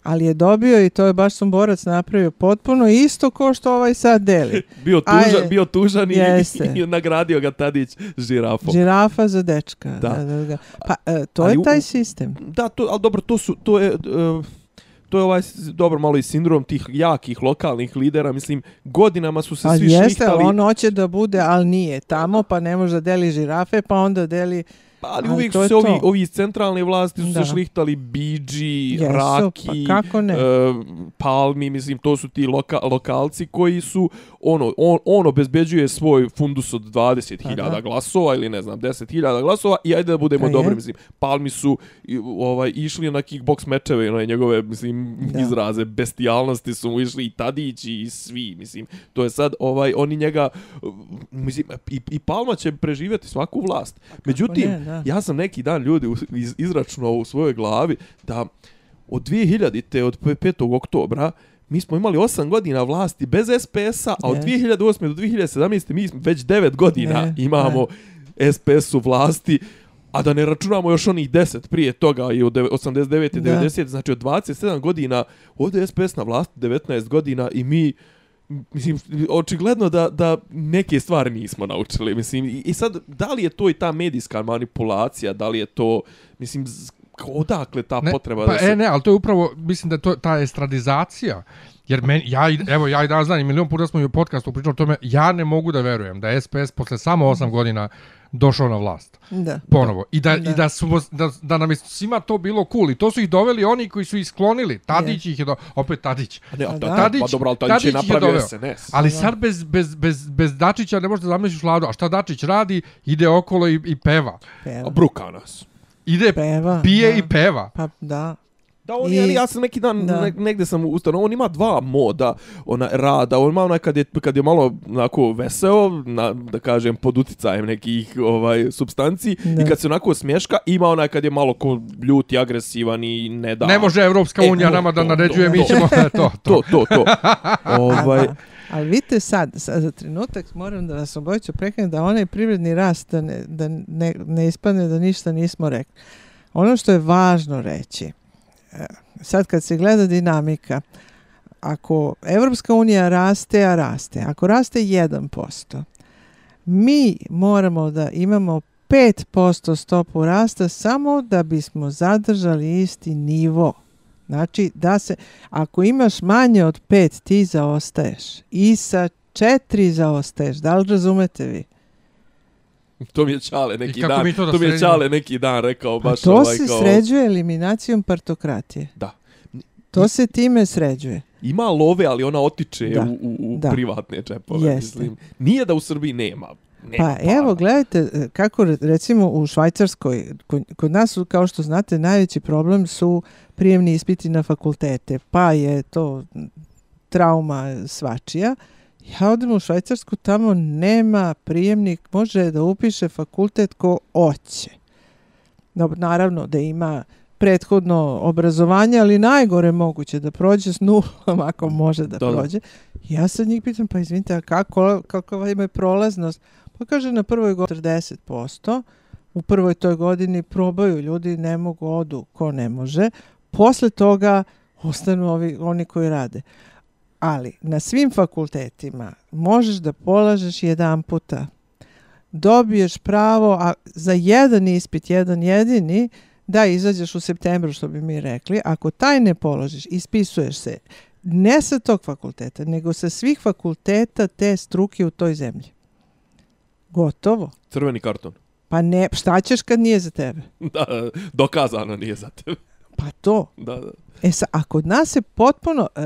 Ali je dobio i to je baš Somborac napravio potpuno isto ko što ovaj sad deli. Bio tužan, Aj, bio tužan i, jeste. i nagradio ga Tadić žirafom. Žirafa za dečka. Da. Da, da, da. Pa e, to Ali je taj sistem. Da, to, ali dobro, to su, to je, uh, to je ovaj dobro malo i sindrom tih jakih lokalnih lidera, mislim godinama su se Ali svi jeste, šlihtali. on hoće da bude, ali nije tamo, pa ne može da deli žirafe, pa onda deli... Pa, ali Ali uvijek su se ovi, to. ovi iz centralne vlasti su Da. se šlihtali Bidži, Jesu, Raki, pa kako ne? e, Palmi, mislim, to su ti loka, lokalci koji su, ono, on, on obezbeđuje svoj fundus od 20.000 Pa glasova ili ne znam, 10.000 glasova i ajde da budemo Pa dobri, mislim, Palmi su ovaj, išli na kickbox mečeve, ono, njegove, mislim, Da. izraze bestijalnosti su mu išli i Tadić i svi, mislim, to je sad, ovaj, oni njega, mislim, i, i Palma će preživjeti svaku vlast. Međutim, Pa ne, da. ja sam neki dan ljudi iz, izračunao u svojoj glavi da od 2000-te, od 5. oktobra, mi smo imali 8 godina vlasti bez SPS-a, a od Yes. 2008. do 2017. mi smo već 9 godina Ne, imamo SPS u vlasti, a da ne računamo još onih 10 prije toga i od deve- 89. i Da. 90. Znači od 27 godina, ovdje je SPS na vlasti 19 godina i mi Mislim, očigledno da, da neke stvari nismo naučili. Mislim, i, i sad, da li je to i ta medijska manipulacija, da li je to, mislim, odakle ta Ne, potreba pa, da se... E, ne, ali to je upravo, mislim da to ta estradizacija. Jer men, ja, evo, ja i danas znam, i milion puta smo i u podcastu pričali o tome, ja ne mogu da verujem da je SPS posle samo 8 godina došao na vlast. Da. Ponovo. I da, Da. i da, su, da, da nam je svima to bilo cool. I to su ih doveli oni koji su ih sklonili. Tadić ih je do... Opet Tadić. A ne, a A da, da. Tadić, pa dobro, ali Tadić, je Tadić je napravio doveo. SNS. Ali sad bez, bez, bez, bez Dačića ne možeš da zamisliš vladu. A šta Dačić radi? Ide okolo i, i peva. A Peva. bruka nas. Ide, Peva, pije da. i peva. Pa da. Da, on I- je, ja sam neki dan, da. ne, negde sam ustano, on ima dva moda, ona rada, on ima onaj kad je, kad je malo onako veseo, na, da kažem, pod uticajem nekih ovaj substanci, Da. i kad se onako smješka, ima onaj kad je malo ko ljuti, agresivan i ne da. Ne može Evropska E, unija to, nama da to, naređuje, to, mi ćemo... to, To, to. to, to. ovaj, da. Ali vidite sad, sad, za trenutak moram da vas obojiću prekrenem da onaj privredni rast da, ne, da ne, ne ispadne da ništa nismo rekli. Ono što je važno reći, sad kad se gleda dinamika, ako Evropska unija raste, a raste, ako raste 1%, mi moramo da imamo 5% stopu rasta samo da bismo zadržali isti nivo. Znači da se, ako imaš manje od 5 ti zaostaješ i sa 4 zaostaješ. Da li razumete vi? To mi je Čale neki dan, mi to da to mi je? Čale neki dan rekao, Pa baš to ovaj se kao, sređuje eliminacijom partokratije. Da. To se time sređuje. Ima love, ali ona otiče Da, u, u, u da. privatne džepove. Jeste. Mislim. Nije da u Srbiji nema. nema Pa evo, gledajte, e, kako re- recimo u Švajcarskoj, kod, nas kao što znate, najveći problem su prijemni ispiti na fakultete, pa je to trauma svačija. Ja odem u Švajcarsku, tamo nema prijemnik, može da upiše fakultet ko oće. Dobro, naravno da ima prethodno obrazovanje, ali najgore moguće da prođe s nulom ako može da, da. prođe. Ja sad njih pitam, pa izvinite, a kako, kakva ima prolaznost? Pa kaže na prvoj godini 40%, u prvoj toj godini probaju ljudi, ne mogu, odu ko ne može. Posle toga ostanu ovi, oni koji rade. Ali na svim fakultetima možeš da polažeš jedan puta. Dobiješ pravo a za jedan ispit, jedan jedini, da izađeš u septembru, što bi mi rekli. Ako taj ne položiš, ispisuješ se ne sa tog fakulteta, nego sa svih fakulteta te struke u toj zemlji. Gotovo. Crveni karton. Pa ne, šta ćeš kad nije za tebe? Da, dokazano nije za tebe. Pa to. Da, da. E sa, a kod nas je potpuno, uh,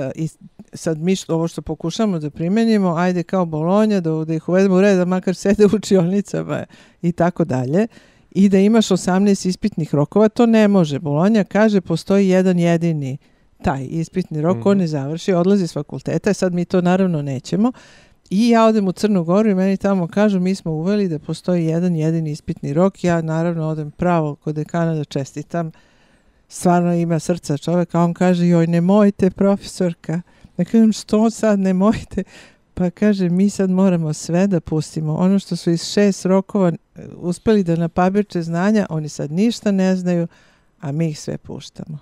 sad mi što, ovo što pokušamo da primenimo, ajde kao Bolonja, da, da ih uvedemo u red, da makar sede u učionicama i tako dalje, i da imaš 18 ispitnih rokova, to ne može. Bolonja kaže postoji jedan jedini taj ispitni rok, mm. -hmm. on ne završi, odlazi s fakulteta, sad mi to naravno nećemo. I ja odem u Crnu Goru i meni tamo kažu mi smo uveli da postoji jedan jedini ispitni rok. Ja naravno odem pravo kod dekana da čestitam. Stvarno ima srca čovjeka. A on kaže joj nemojte profesorka. Ja kažem što sad nemojte. Pa kaže mi sad moramo sve da pustimo. Ono što su iz šest rokova e, uspeli da napabirče znanja, oni sad ništa ne znaju, a mi ih sve puštamo.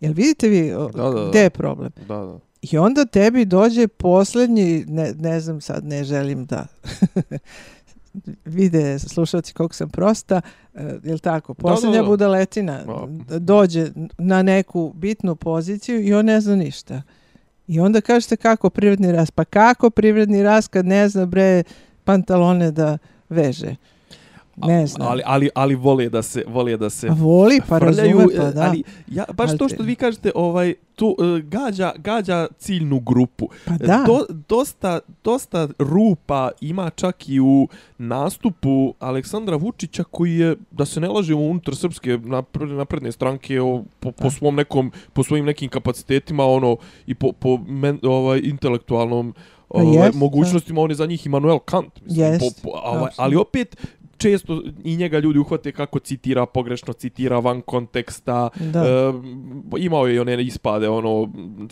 Jel vidite vi o, Da, da, da. gde je problem? Da, da. I onda tebi dođe posljednji, ne, ne znam sad, ne želim da vide slušalci koliko sam prosta, e, je li tako, posljednja da, da. budaletina dođe na neku bitnu poziciju i on ne zna ništa. I onda kažete kako privredni rast? Pa kako privredni rast kad ne zna bre pantalone da veže? Ne znam. Ali, ali, ali vole da se, vole da se voli, pa frljaju, razume, pa da. Ali, ja, baš Ali to te- što vi kažete, ovaj, to e, gađa, gađa ciljnu grupu. Pa da. Do, dosta, dosta rupa ima čak i u nastupu Aleksandra Vučića koji je, da se ne laže unutar srpske napred- napredne stranke o, po, po svom nekom, po svojim nekim kapacitetima ono i po, po men, ovaj, intelektualnom Pa ovaj, da. mogućnostima, on je za njih Immanuel Kant. Mislim, Jest, po, po, ovaj, ali opet često i njega ljudi uhvate kako citira pogrešno, citira van konteksta. Da. E, imao je i one ispade, ono,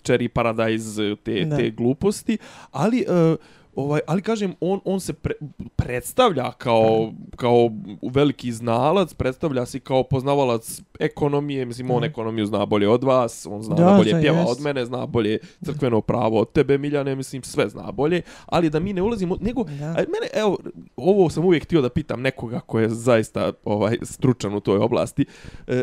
Cherry Paradise, te, Da. te gluposti, ali... E, Ovaj, ali kažem, on, on se pre, predstavlja kao, kao veliki znalac, predstavlja se kao poznavalac ekonomije, mislim, on Da. ekonomiju zna bolje od vas, on zna Da, da, bolje da, pjeva jest. od mene, zna bolje crkveno pravo od tebe, Miljane, mislim, sve zna bolje, ali da mi ne ulazimo, nego, Da. a mene, evo, ovo sam uvijek htio da pitam nekoga ko je zaista ovaj stručan u toj oblasti. E,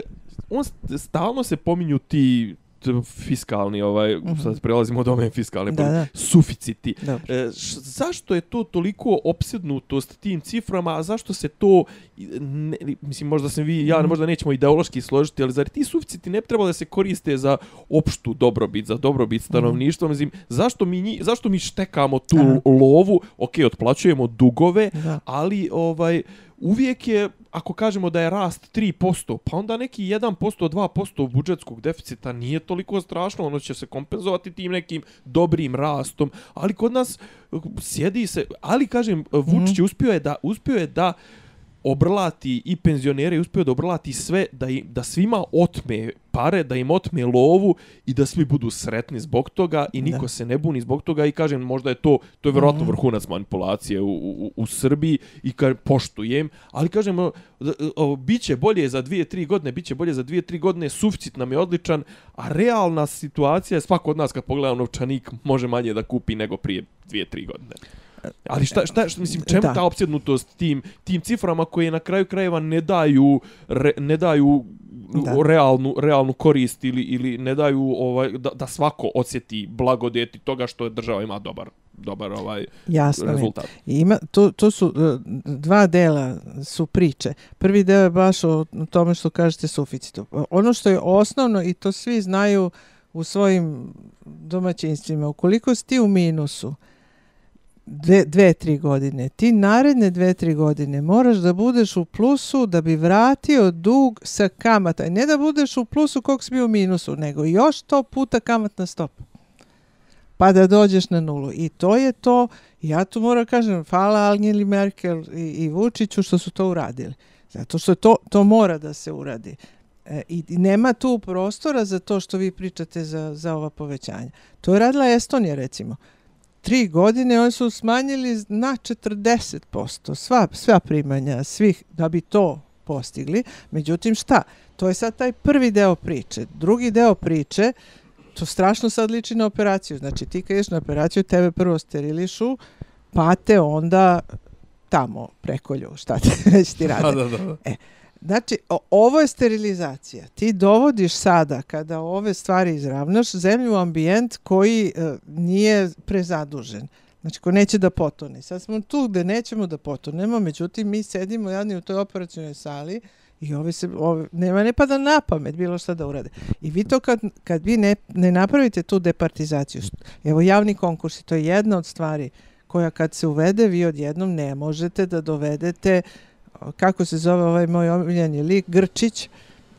on st- stalno se pominju ti fiskalni, ovaj, sad prelazimo od ove fiskalne, Mhm. Da, da. suficiti. Dobro. E, š, zašto je to toliko opsednutost tim ciframa, a zašto se to, ne, mislim, možda se vi, ja, Mhm. možda nećemo ideološki složiti, ali zar ti suficiti ne bi trebalo da se koriste za opštu dobrobit, za dobrobit stanovništva, mislim, zašto mi, nji, zašto mi štekamo tu Aha. lovu, ok, otplaćujemo dugove, Da. ali ovaj uvijek je ako kažemo da je rast 3%, pa onda neki 1%, 2% budžetskog deficita nije toliko strašno, ono će se kompenzovati tim nekim dobrim rastom, ali kod nas uh, sjedi se, ali kažem, Vučić uspio je da uspio je da obrlati i penzionere i uspio da obrlati sve da, im, da svima otme pare, da im otme lovu i da svi budu sretni zbog toga i niko Da. se ne buni zbog toga i kažem možda je to to je vjerojatno vrhunac manipulacije u, u, u Srbiji i kažem poštujem, ali kažem o, o, biće bolje za 2-3 godine, biće bolje za 2-3 godine, suficit nam je odličan, a realna situacija je svako od nas kad pogleda novčanik može manje da kupi nego prije 2-3 godine. Ali šta, šta, šta mislim, čemu Da. ta opsjednutost tim, tim ciframa koje na kraju krajeva ne daju, re, ne daju Da. realnu, realnu korist ili, ili ne daju ovaj, da, da svako osjeti blagodeti toga što je država ima dobar dobar ovaj Jasno mi je. rezultat. I Ima, to, to su e, dva dela su priče. Prvi deo je baš o tome što kažete suficitu. Ono što je osnovno i to svi znaju u svojim domaćinstvima, ukoliko si ti u minusu dve, dve, tri godine, ti naredne dve, tri godine moraš da budeš u plusu da bi vratio dug sa kamata. Ne da budeš u plusu kog si bio u minusu, nego još to puta kamatna stopa pa da dođeš na nulu. I to je to, ja tu moram kažem, hvala Angeli Merkel i, i Vučiću što su to uradili. Zato što to, to mora da se uradi. E, i, I nema tu prostora za to što vi pričate za, za ova povećanja. To je radila Estonija recimo. Tri godine oni su smanjili na 40% sva, sva primanja svih da bi to postigli. Međutim šta? To je sad taj prvi deo priče. Drugi deo priče to strašno sad liči na operaciju. Znači ti kad ideš na operaciju, tebe prvo sterilišu, pa te onda tamo prekolju, šta ti već ti rade. Da, da, da. Znači, o, ovo je sterilizacija. Ti dovodiš sada, kada ove stvari izravnaš, zemlju u ambijent koji e, nije prezadužen. Znači, ko neće da potone. Sad smo tu gde nećemo da potonemo, međutim, mi sedimo jadni u toj operacijnoj sali i ove se, ove, nema ne pada na pamet bilo šta da urade. I vi to kad, kad vi ne, ne napravite tu departizaciju, evo javni konkursi, to je jedna od stvari koja kad se uvede, vi odjednom ne možete da dovedete kako se zove ovaj moj omiljeni lik, Grčić,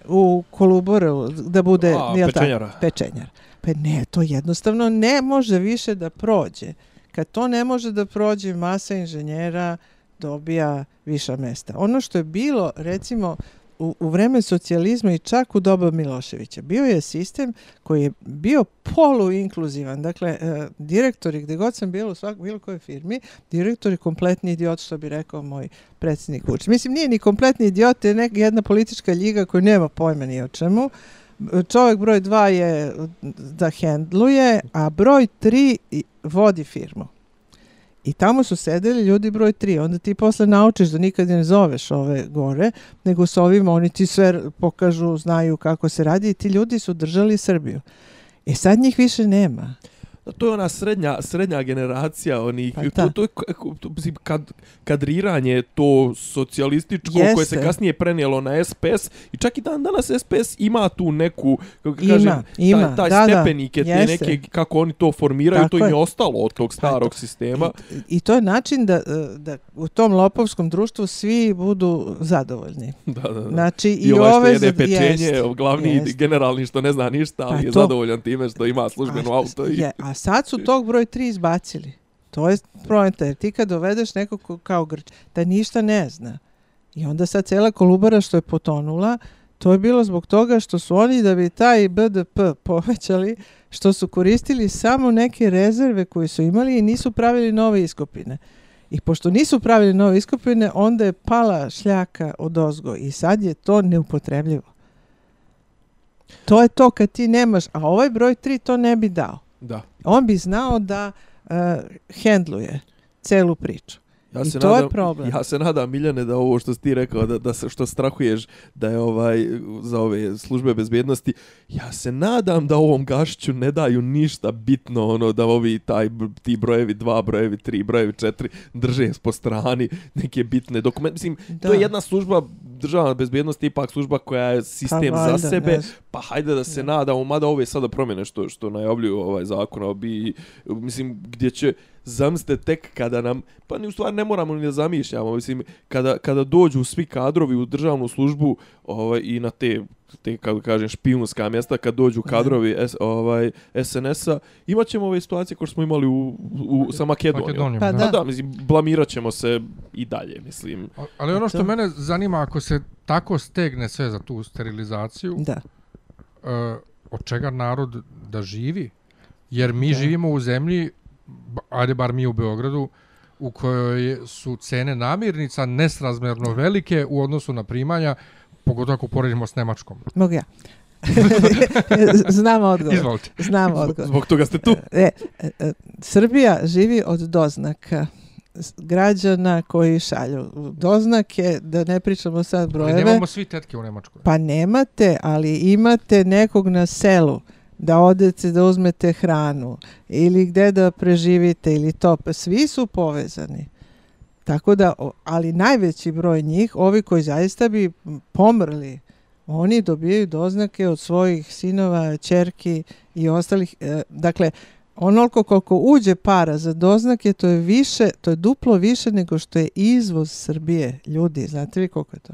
u Koluboru, da bude A, jel tako? pečenjara. pečenjar. Pa ne, to jednostavno ne može više da prođe. Kad to ne može da prođe, masa inženjera dobija viša mesta. Ono što je bilo, recimo, u, u vreme socijalizma i čak u doba Miloševića, bio je sistem koji je bio poluinkluzivan. Dakle, e, direktori, gdje god sam bila u svak, bilo kojoj firmi, direktori kompletni idiot, što bi rekao moj predsjednik Vučić. Mislim, nije ni kompletni idiot, je neka jedna politička ljiga koja nema pojma ni o čemu. Čovjek broj dva je da hendluje, a broj tri vodi firmu. I tamo su sedeli ljudi broj tri. Onda ti posle naučiš da nikad ne zoveš ove gore, nego s ovima oni ti sve pokažu, znaju kako se radi i ti ljudi su držali Srbiju. E sad njih više nema. Da, to je ona srednja, srednja generacija onih, Pa to, da. to je to, mislim, kad, kadriranje to socijalističko Jeste. koje se kasnije prenijelo na SPS i čak i dan danas SPS ima tu neku, kako Ima, kažem, ima, taj, taj da, da, stepenike, te jeste. neke, kako oni to formiraju, Tako to im je ostalo od tog starog to. sistema. I, I to je način da, da u tom lopovskom društvu svi budu zadovoljni. Da, da, da. Znači, I, i, ovaj što ove jede za- pečenje, jest, glavni jest. generalni što ne zna ništa, ali Pa je to. zadovoljan time što ima službeno A, auto. I... Je, a sad su tog broj 3 izbacili. To je projenta, jer ti kad dovedeš nekog ko- kao Grč, da ništa ne zna. I onda sad cela kolubara što je potonula, to je bilo zbog toga što su oni da bi taj BDP povećali, što su koristili samo neke rezerve koje su imali i nisu pravili nove iskopine. I pošto nisu pravili nove iskopine, onda je pala šljaka od ozgo i sad je to neupotrebljivo. To je to kad ti nemaš, a ovaj broj 3 to ne bi dao Da on bi znao da uh, hendluje celu priču. Ja I se to je nadam, problem. Ja se nadam, Miljane, da ovo što si ti rekao, da, da se, što strahuješ da je ovaj za ove službe bezbjednosti, ja se nadam da ovom gašću ne daju ništa bitno, ono, da ovi taj, ti brojevi dva, brojevi tri, brojevi četiri drže po strani neke bitne dokumente. Mislim, Da. to je jedna služba državna bezbjednost, ipak služba koja je sistem Pa za valjda, sebe, ne znam. pa hajde da se nadamo, mada ove sada promjene što što najavljuju ovaj zakon, bi, mislim, gdje će zamislite tek kada nam, pa ni u stvari ne moramo ni da zamišljamo, mislim, kada, kada dođu svi kadrovi u državnu službu ovaj, i na te te kako kažem špijunska mjesta kad dođu kadrovi S, ovaj SNS-a imat ćemo ove situacije koje smo imali u, u sa Makedonijom. Makedonijom, Pa da. Da. da, mislim, blamirat ćemo se i dalje, mislim. A- Ali ono što To. mene zanima, ako se tako stegne sve za tu sterilizaciju, Da. uh, od čega narod da živi? Jer mi Da. živimo u zemlji, ajde bar mi u Beogradu, u kojoj su cene namirnica nesrazmjerno velike u odnosu na primanja, pogotovo ako poredimo s Nemačkom. Mogu ja. Znam odgovor. Izvolite. Znam odgovor. zbog toga ste tu. E, e, e, Srbija živi od doznaka građana koji šalju doznake, da ne pričamo sad Ali brojeve. nemamo svi tetke u Nemačkoj. Pa nemate, ali imate nekog na selu da odete da uzmete hranu ili gde da preživite ili to. Pa svi su povezani. Tako da, ali najveći broj njih, ovi koji zaista bi pomrli, oni dobijaju doznake od svojih sinova, čerki i ostalih. E, dakle, onoliko koliko uđe para za doznake, to je više, to je duplo više nego što je izvoz Srbije. Ljudi, znate vi koliko je to?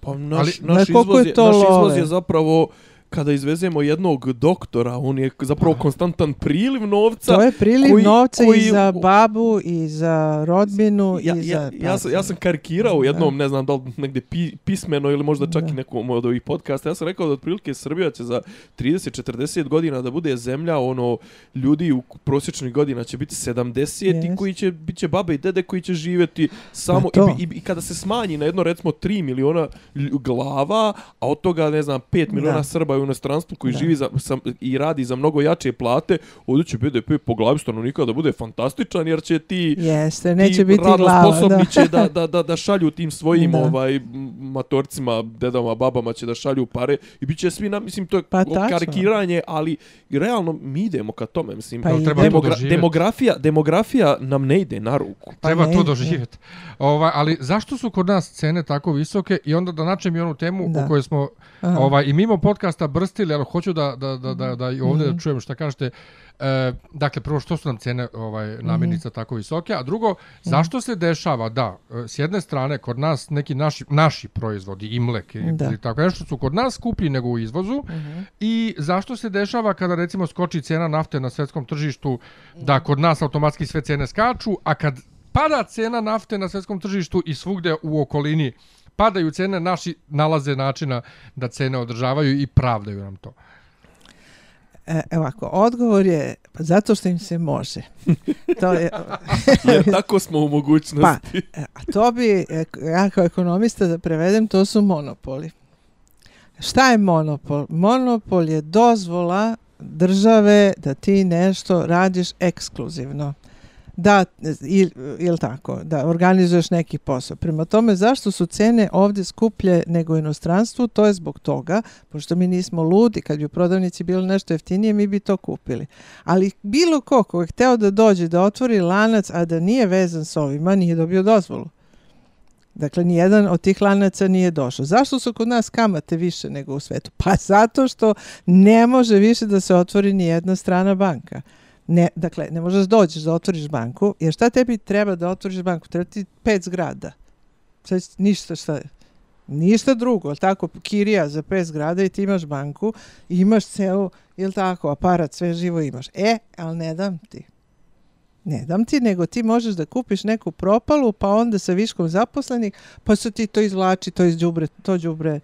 Pa naš, Ali- naš, izvoz je je, to naš izvoz je zapravo kada izvezemo jednog doktora, on je zapravo konstantan priliv novca. To je priliv koji- novca koji- i za babu i za rodbinu ja, i za... ja, ja, sam, ja sam karikirao Da. jednom, ne znam da li negdje pi, pismeno ili možda čak Da. i nekom od ovih podcasta. Ja sam rekao da otprilike Srbija će za 30-40 godina da bude zemlja, ono, ljudi u prosječnih godina će biti 70 i Jest. koji će, bit će babe i dede koji će živjeti samo, Pa i, i, i kada se smanji na jedno recimo 3 miliona glava, a od toga, ne znam, 5 miliona Da. Srba u inostranstvu koji Da. živi za, sam, i radi za mnogo jače plate, ovdje će BDP po glavi stanovnika da bude fantastičan, jer će ti Jeste, neće ti biti radno glava. sposobni Da. će da, da, da, da šalju tim svojim Da. ovaj matorcima, dedama, babama će da šalju pare i bit će svi, na, mislim, to je Pa karikiranje, ali realno mi idemo ka tome, mislim, Pa treba to demogra- demografija, demografija nam ne ide na ruku. Pa Treba ne, to doživjeti. Ovaj, ali zašto su kod nas cene tako visoke i onda da načem i onu temu Da. o kojoj smo Aha. ovaj, i mimo podcasta brstili, ali hoću da, da, da, da, da i ovdje Mhm. da čujem šta kažete. E, dakle, prvo što su nam cene ovaj, Mhm. namirnica tako visoke, a drugo, zašto se dešava da, e, s jedne strane, kod nas neki naši, naši proizvodi, imlek Da. ili tako nešto su kod nas skuplji nego u izvozu Mhm. i zašto se dešava kada recimo skoči cena nafte na svetskom tržištu da kod nas automatski sve cene skaču, a kad pada cena nafte na svetskom tržištu i svugde u okolini padaju cene, naši nalaze načina da cene održavaju i pravdaju nam to. E, evo ovako, odgovor je pa zato što im se može. To je, Jer tako smo u pa, mogućnosti. e, a to bi, e, ja kao ekonomista da prevedem, to su monopoli. Šta je monopol? Monopol je dozvola države da ti nešto radiš ekskluzivno da, ili il tako, da organizuješ neki posao. Prema tome, zašto su cene ovdje skuplje nego u inostranstvu? To je zbog toga, pošto mi nismo ludi, kad bi u prodavnici bilo nešto jeftinije, mi bi to kupili. Ali bilo ko ko je hteo da dođe, da otvori lanac, a da nije vezan s ovima, nije dobio dozvolu. Dakle, nijedan od tih lanaca nije došao. Zašto su kod nas kamate više nego u svetu? Pa zato što ne može više da se otvori ni jedna strana banka. Ne, dakle, ne možeš dođeš da otvoriš banku, jer šta tebi treba da otvoriš banku? Treba ti pet zgrada. Sad, ništa šta Ništa drugo, je tako, kirija za pet zgrada i ti imaš banku, imaš ceo, je tako, aparat, sve živo imaš. E, ali ne dam ti. Ne dam ti, nego ti možeš da kupiš neku propalu, pa onda sa viškom zaposlenih, pa se ti to izvlači, to iz džubre, to džubre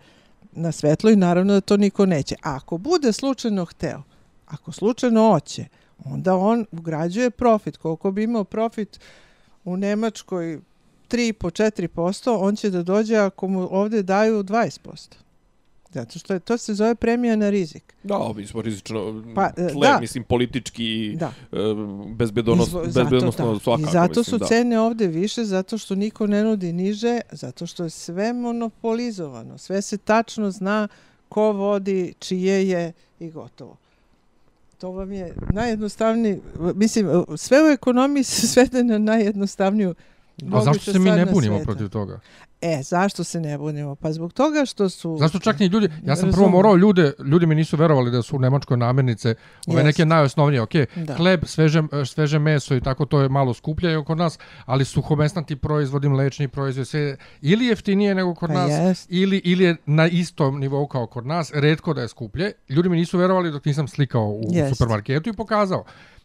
na svetlo i naravno da to niko neće. Ako bude slučajno hteo, ako slučajno hoće, onda on ugrađuje profit. Koliko bi imao profit u Nemačkoj 3,5-4%, on će da dođe ako mu ovde daju 20%. Zato što je, to se zove premija na rizik. Da, mi smo rizično pa, tle, da. mislim, politički, da. E, bezbedonost, Izvo, bezbednostno zato, svakako. I zato mislim, su da. cene ovde više, zato što niko ne nudi niže, zato što je sve monopolizovano. Sve se tačno zna ko vodi, čije je i gotovo. To vam je najjednostavniji, mislim, sve u ekonomiji se svede na najjednostavniju A zašto se mi ne bunimo sveta. protiv toga? E, zašto se ne bunimo? Pa zbog toga što su... Zašto čak ni ljudi... Ja sam prvo morao ljude... Ljudi mi nisu verovali da su u Nemačkoj namirnice ove neke najosnovnije. Ok, da. hleb, sveže, sveže meso i tako to je malo skuplje oko nas, ali suhomesnati proizvodi, mlečni proizvod, sve ili jeftinije nego kod pa nas, jest. ili, ili je na istom nivou kao kod nas, redko da je skuplje. Ljudi mi nisu verovali dok nisam slikao u jest. supermarketu i pokazao.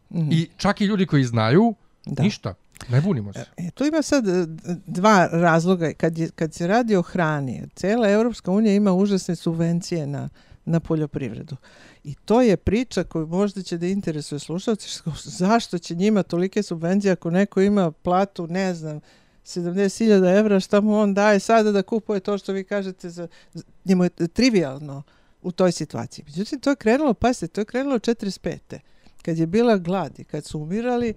Mm -hmm. I čak i ljudi koji znaju, da. ništa. Ne bunimo se. E, tu ima sad e, dva razloga. Kad, je, kad se radi o hrani, cela Europska unija ima užasne subvencije na, na poljoprivredu. I to je priča koju možda će da interesuje slušalci. Zašto će njima tolike subvencije ako neko ima platu, ne znam, 70.000 evra, šta mu on daje sada da kupuje to što vi kažete, za, njemu je trivialno u toj situaciji. Međutim, to je krenulo, pasite, to je krenulo 45. Kad je bila glad i kad su umirali,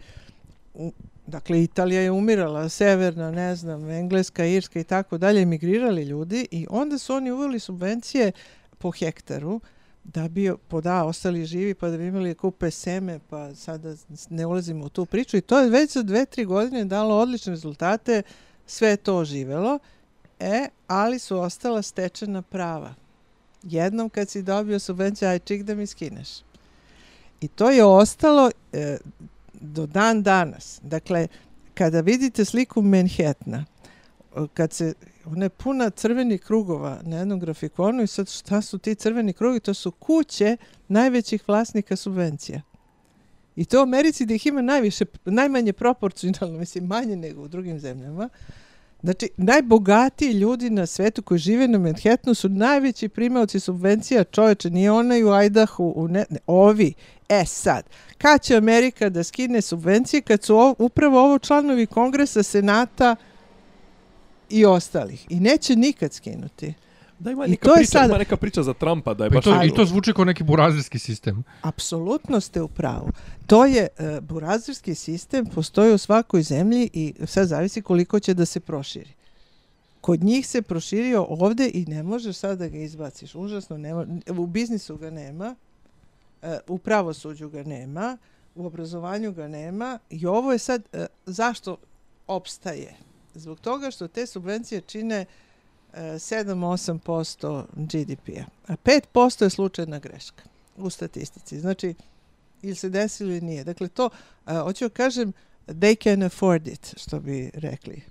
Dakle, Italija je umirala, severna, ne znam, Engleska, Irska i tako dalje, emigrirali ljudi i onda su oni uveli subvencije po hektaru da bi poda ostali živi pa da bi imali kupe seme pa sada ne ulazimo u tu priču i to je već za dve, tri godine dalo odlične rezultate, sve to oživelo, e, ali su ostala stečena prava. Jednom kad si dobio subvenciju, aj čik da mi skineš. I to je ostalo, e, do dan danas. Dakle, kada vidite sliku Manhattana, kad se ona je puna crvenih krugova na jednom grafikonu i sad šta su ti crveni krugi? To su kuće najvećih vlasnika subvencija. I to u Americi da ih ima najviše, najmanje proporcionalno, mislim, manje nego u drugim zemljama. Znači, najbogatiji ljudi na svetu koji žive na Manhattanu su najveći primavci subvencija čoveče, nije onaj u Idahu, u ne, ne, ovi. E sad, kad će Amerika da skine subvencije kad su ov, upravo ovo članovi kongresa, senata i ostalih. I neće nikad skinuti. Da ima neka, priča, sad... ima neka priča za Trumpa da je pa baš... To, I to zvuči kao neki burazirski sistem. Apsolutno ste u pravu. To je uh, burazirski sistem, postoji u svakoj zemlji i sad zavisi koliko će da se proširi. Kod njih se proširio ovde i ne možeš sad da ga izbaciš. Užasno, nema, u biznisu ga nema, uh, u pravosuđu ga nema, u obrazovanju ga nema i ovo je sad, uh, zašto opstaje? Zbog toga što te subvencije čine uh, 7-8% GDP-a. A 5% je slučajna greška u statistici. Znači, ili se desilo ili nije. Dakle, to, a, hoću da kažem, they can afford it, što bi rekli.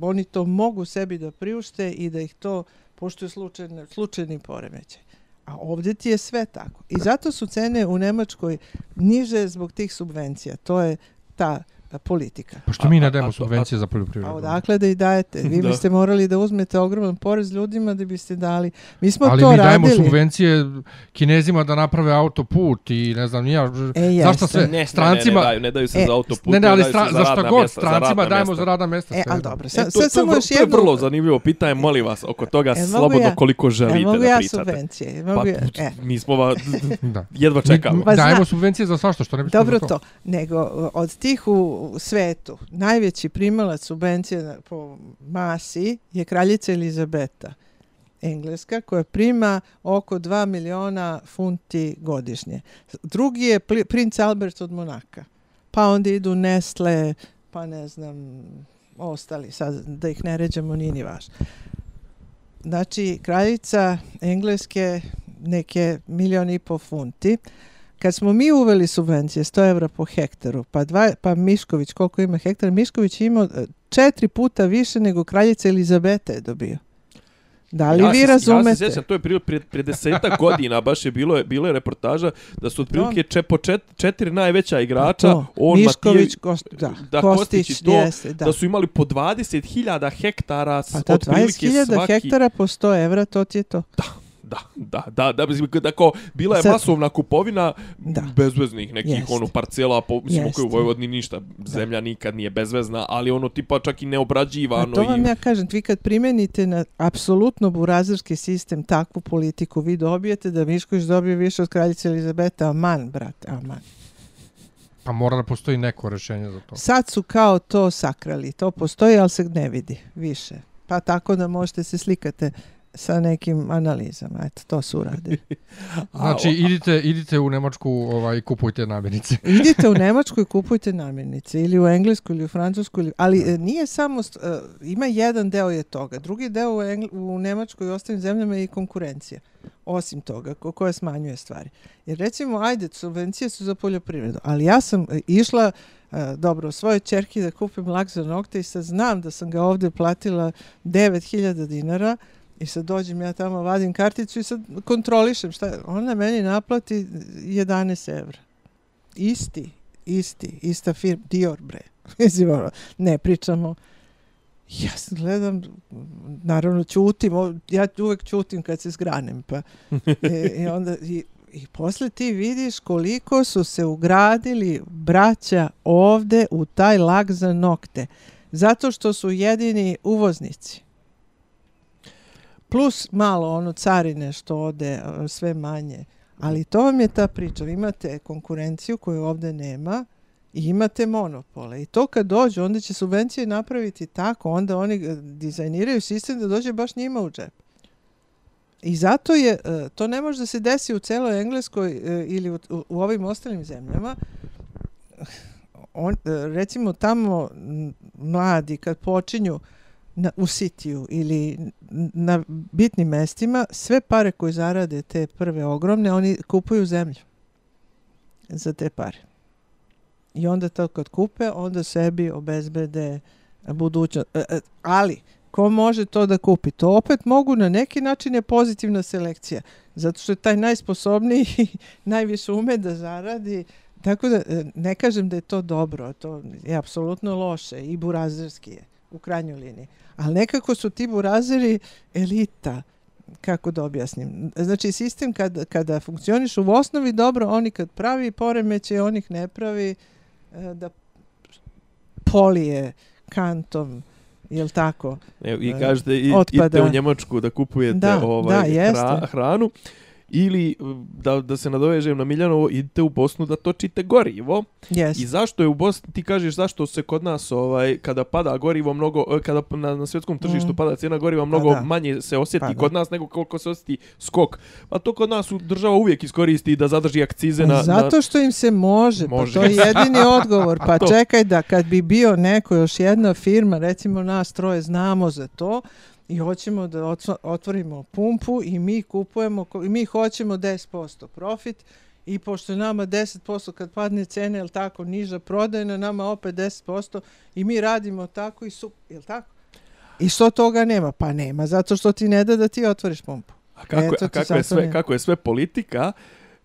Oni to mogu sebi da priušte i da ih to pošto je slučajni, slučajni poremećaj. A ovdje ti je sve tako. I zato su cene u Nemačkoj niže zbog tih subvencija. To je ta politika. Pa što mi ne dajemo subvencije za poljoprivredu? A odakle da i dajete? Vi biste morali da uzmete ogroman porez ljudima da biste dali. Mi smo Ali to radili. Ali mi dajemo subvencije kinezima da naprave autoput i ne znam nija. E, zašto sve? Ne, strancima... Ne, ne, daju, ne daju se e, za autoput. Ne, ne, ali stra, za, za šta god, mjesta, strancima dajemo za radna mjesta. E, ali dobro. Sad, e, to, sad samo još jedno... To je vrlo zanimljivo pitanje, molim vas, oko toga e, slobodno ja, koliko želite da pričate. E, mogu ja subvencije. Mogu ja, e. Mi smo va, jedva čekamo. Dajemo subvencije za svašto, što ne bi Dobro to. Nego, od tih u u svetu najveći primalac subvencije po masi je kraljica Elizabeta, engleska, koja prima oko 2 miliona funti godišnje. Drugi je princ Albert od Monaka. Pa onda idu Nestle, pa ne znam, ostali, sad da ih ne ređamo, nije ni važno. Znači, kraljica engleske neke milion i po funti. Kad smo mi uveli subvencije 100 evra po hektaru, pa, dva, pa Mišković, koliko ima hektara, Mišković je imao e, četiri puta više nego kraljica Elizabeta je dobio. Da li ja vi se, razumete? Ja se sjećam, to je prije, prije, prije deseta godina, baš je bilo, je, bilo je reportaža da su otprilike če, po čet, četiri najveća igrača, To, on, Mišković, Kost, da, da, Kostić, Kostić to, jeste, da. da su imali po 20.000 hektara, pa da, otprilike 20.000 svaki... hektara po 100 evra, to ti je to. Da, da, da, da, mislim, da kao, bila je Sad- masovna kupovina Da. bezveznih nekih Jeste. ono parcela, po, mislim, Jeste. u Vojvodini ništa, zemlja nikad nije bezvezna, ali ono tipa čak i A neobrađivano. to vam i... ja kažem, vi kad primenite na apsolutno burazerski sistem takvu politiku, vi dobijete da Mišković dobije više od kraljice Elizabeta. Aman, brate, aman. Pa mora da postoji neko rešenje za to. Sad su kao to sakrali. To postoji, ali se ne vidi više. Pa tako da možete se slikate sa nekim analizama. Eto, to su uradili. Znači, A, idite, idite u Nemačku ovaj, i kupujte namirnice. Idite u Nemačku i kupujte namirnice. Ili u Englesku, ili u Francusku. Ili... Ali nije samo... st- e, ima jedan deo je toga. Drugi deo u, Engl... u Nemačkoj i ostalim zemljama je i konkurencija. Osim toga, ko koja smanjuje stvari. Jer recimo, ajde, subvencije su za poljoprivredu. Ali ja sam e, išla e, dobro, svoje čerki da kupim lak za nokte i sad znam da sam ga ovde platila 9000 dinara i sad dođem ja tamo, vadim karticu i sad kontrolišem šta je. Ona meni naplati 11 evra. Isti, isti, ista firma, Dior bre. Mislim, ono, ne pričamo. Ja gledam, naravno ćutim, ja uvek ćutim kad se zgranem, pa i, i onda i, i posle ti vidiš koliko su se ugradili braća ovde u taj lak za nokte. Zato što su jedini uvoznici. Plus malo ono carine što ode e, sve manje. Ali to vam je ta priča. Vi imate konkurenciju koju ovde nema i imate monopole. I to kad dođu, onda će subvencije napraviti tako, onda oni e, dizajniraju sistem da dođe baš njima u džep. I zato je, e, to ne može da se desi u celoj Engleskoj ili u, u, ovim ostalim zemljama. On, recimo tamo mladi kad počinju na, u sitiju ili na bitnim mestima, sve pare koje zarade te prve ogromne, oni kupuju zemlju za te pare. I onda to kad kupe, onda sebi obezbede budućnost. E, e, ali, ko može to da kupi? To opet mogu na neki način je pozitivna selekcija. Zato što je taj najsposobniji najviše ume da zaradi. Tako da e, ne kažem da je to dobro, to je apsolutno loše i burazerski je u krajnjoj liniji. Ali nekako su ti burazeri elita kako da objasnim. Znači, sistem kad, kada funkcioniš u osnovi dobro, oni kad pravi poremeće, on ih ne pravi e, da polije kantom, jel tako? Evo, I e, kažete, i, otpada. idete u Njemačku da kupujete Da, ovaj, da, hra, hranu. Ili, da, da se nadovežem na Miljanovo, idete u Bosnu da točite gorivo. Yes. I zašto je u Bosni, ti kažeš zašto se kod nas, ovaj, kada pada gorivo mnogo, e, kada na, na svjetskom tržištu Mm. pada cijena goriva, mnogo da. manje se osjeti Pa kod nas nego koliko se osjeti skok. Pa to kod nas država uvijek iskoristi da zadrži akcize na... Zato što im se može, Može. pa to je jedini odgovor. Pa to. čekaj da kad bi bio neko, još jedna firma, recimo nas troje znamo za to, i hoćemo da otvo- otvorimo pumpu i mi kupujemo, i mi hoćemo 10% profit i pošto je nama 10% kad padne cena, jel tako, niža prodajna, nama opet 10% i mi radimo tako i su, jel tako? I što toga nema? Pa nema, zato što ti ne da da ti otvoriš pumpu. A kako, Eto a kako, je sve, nema. kako je sve politika,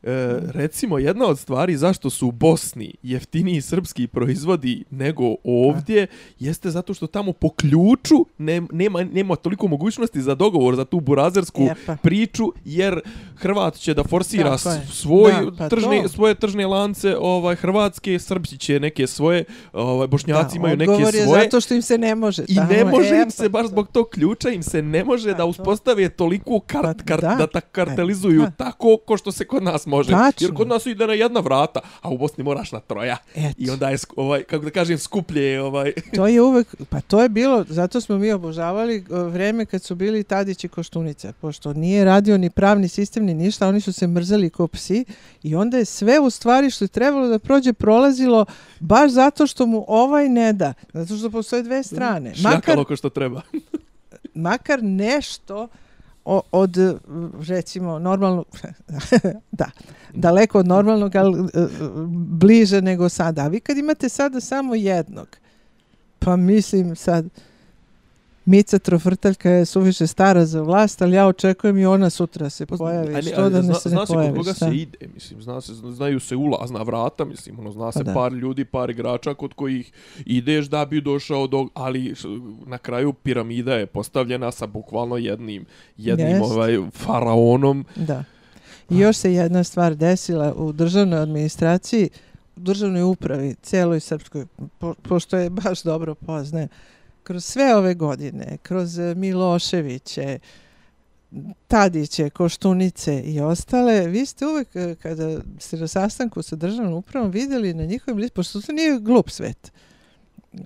e, recimo jedna od stvari zašto su u Bosni jeftiniji srpski proizvodi nego ovdje, jeste zato što tamo po ključu ne, nema, nema toliko mogućnosti za dogovor za tu burazersku E pa. priču, jer Hrvat će da forsira s- svoj Da, pa tržne, to. svoje tržne lance, ovaj Hrvatske, Srbci će neke svoje, ovaj Bošnjaci imaju neke svoje. zato što im se ne može. I tamo, ne može e, im se baš zbog tog ključa im se ne može Pa da to. uspostave toliko kart, Pa kart, da. da ta kartelizuju Da. tako ko što se kod nas može. Tačno. Jer kod nas ide na jedna vrata, a u Bosni moraš na troja. Eto. I onda je, ovaj, kako da kažem, skuplje je, ovaj... To je uvek, pa to je bilo, zato smo mi obožavali e, vreme kad su bili Tadić i Koštunica, pošto nije radio ni pravni sistem ni ništa, oni su se mrzeli ko psi i onda je sve u stvari što je trebalo da prođe prolazilo baš zato što mu ovaj ne da, zato što postoje dve strane. Makar, Šljakalo ko što treba. makar nešto o, od, recimo, normalnog, da, daleko od normalnog, ali e, e, bliže nego sada. A vi kad imate sada samo jednog, pa mislim sad, Mica Trofrtaljka je suviše stara za vlast, ali ja očekujem i ona sutra se pojavi. Pa, Ali- Što ali da ne zna, se ne zna se kod koga šta? se ide, mislim, zna se, znaju se ulazna vrata, mislim, ono, zna se Pa da. par ljudi, par igrača kod kojih ideš da bi došao do, ali na kraju piramida je postavljena sa bukvalno jednim, jednim Jest. ovaj, faraonom. Da. I još se jedna stvar desila u državnoj administraciji, u državnoj upravi, cijeloj srpskoj, po, pošto je baš dobro poznaje, kroz sve ove godine, kroz e, Miloševiće, Tadiće, Koštunice i ostale, vi ste uvek, e, kada ste na sastanku sa državnom upravom, vidjeli na njihovim listu, pošto to nije glup svet, e,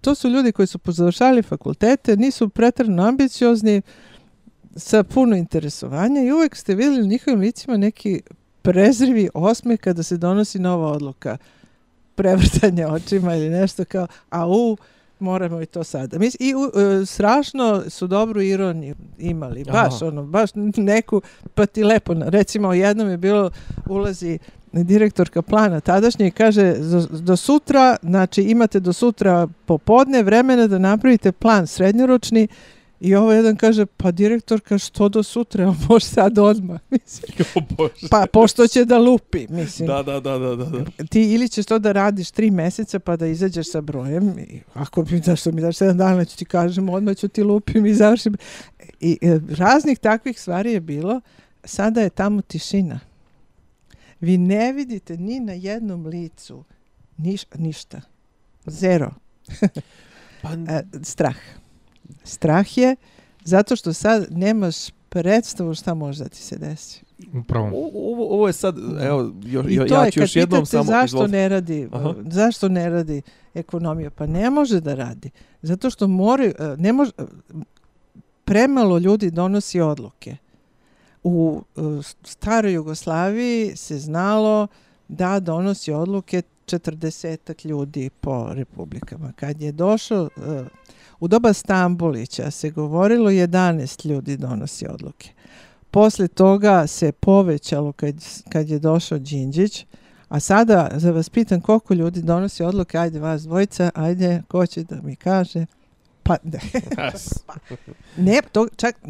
to su ljudi koji su pozavršali fakultete, nisu pretrano ambiciozni, sa puno interesovanja i uvek ste vidjeli na njihovim licima neki prezrivi osme kada se donosi nova odluka. Prevrtanje očima ili nešto kao a u moramo i to sada. Mis, I u, e, strašno su dobru ironiju imali, baš Aha. ono, baš neku, pa ti lepo, recimo jednom je bilo, ulazi direktorka plana tadašnje i kaže do, do sutra, znači imate do sutra popodne vremena da napravite plan srednjoročni i ovo jedan kaže, pa direktorka što do sutra, on može sad odmah, mislim. O Bože. Pa pošto će da lupi, mislim. Da, da, da, da, da. da. Ti ili ćeš to da radiš tri meseca pa da izađeš sa brojem, i ako mi daš, što mi daš sedam dana, ću ti kažem, odmah ću ti lupim i završim. I e, raznih takvih stvari je bilo, sada je tamo tišina. Vi ne vidite ni na jednom licu niš, ništa. Zero. Pa, E, strah. Strah je zato što sad nemaš predstavu šta može da ti se desi. Upravo. ovo, ovo je sad, evo, još, I ja, to ja je ću kad još jednom samo... zašto izvolite. ne radi, Aha. zašto ne radi ekonomija, pa ne može da radi. Zato što mora, ne može, premalo ljudi donosi odluke. U e, staroj Jugoslaviji se znalo da donosi odluke 40 ljudi po republikama. Kad je došao e, u doba Stambulića se govorilo 11 ljudi donosi odluke. Posle toga se povećalo kad, kad je došao Đinđić, a sada za vas pitam koliko ljudi donosi odluke, ajde vas dvojica, ajde, ko će da mi kaže? Pa, ne, ne to čak, a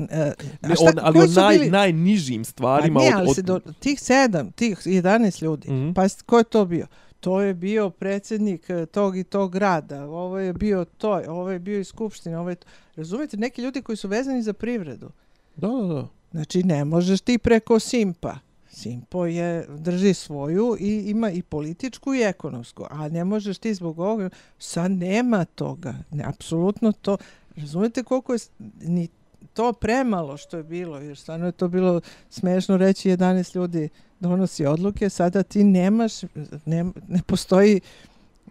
Ne, šta, on, ali o naj, bili- najnižim stvarima Pa ne, od, ali od, se do, tih sedam, tih 11 ljudi, Mhm. pa ko je to bio? To je bio predsjednik e, tog i tog grada, ovo je bio to, ovo je bio iz Skupštine, ovo je to. Razumijete, neki ljudi koji su vezani za privredu. Da, da, da. Znači, ne možeš ti preko Simpa. Simpo je, drži svoju i ima i političku i ekonomsku, a ne možeš ti zbog ovoga, sad nema toga, ne, apsolutno to, razumete koliko je ni to premalo što je bilo, jer stvarno je to bilo smešno reći 11 ljudi donosi odluke, sada ti nemaš, ne, ne postoji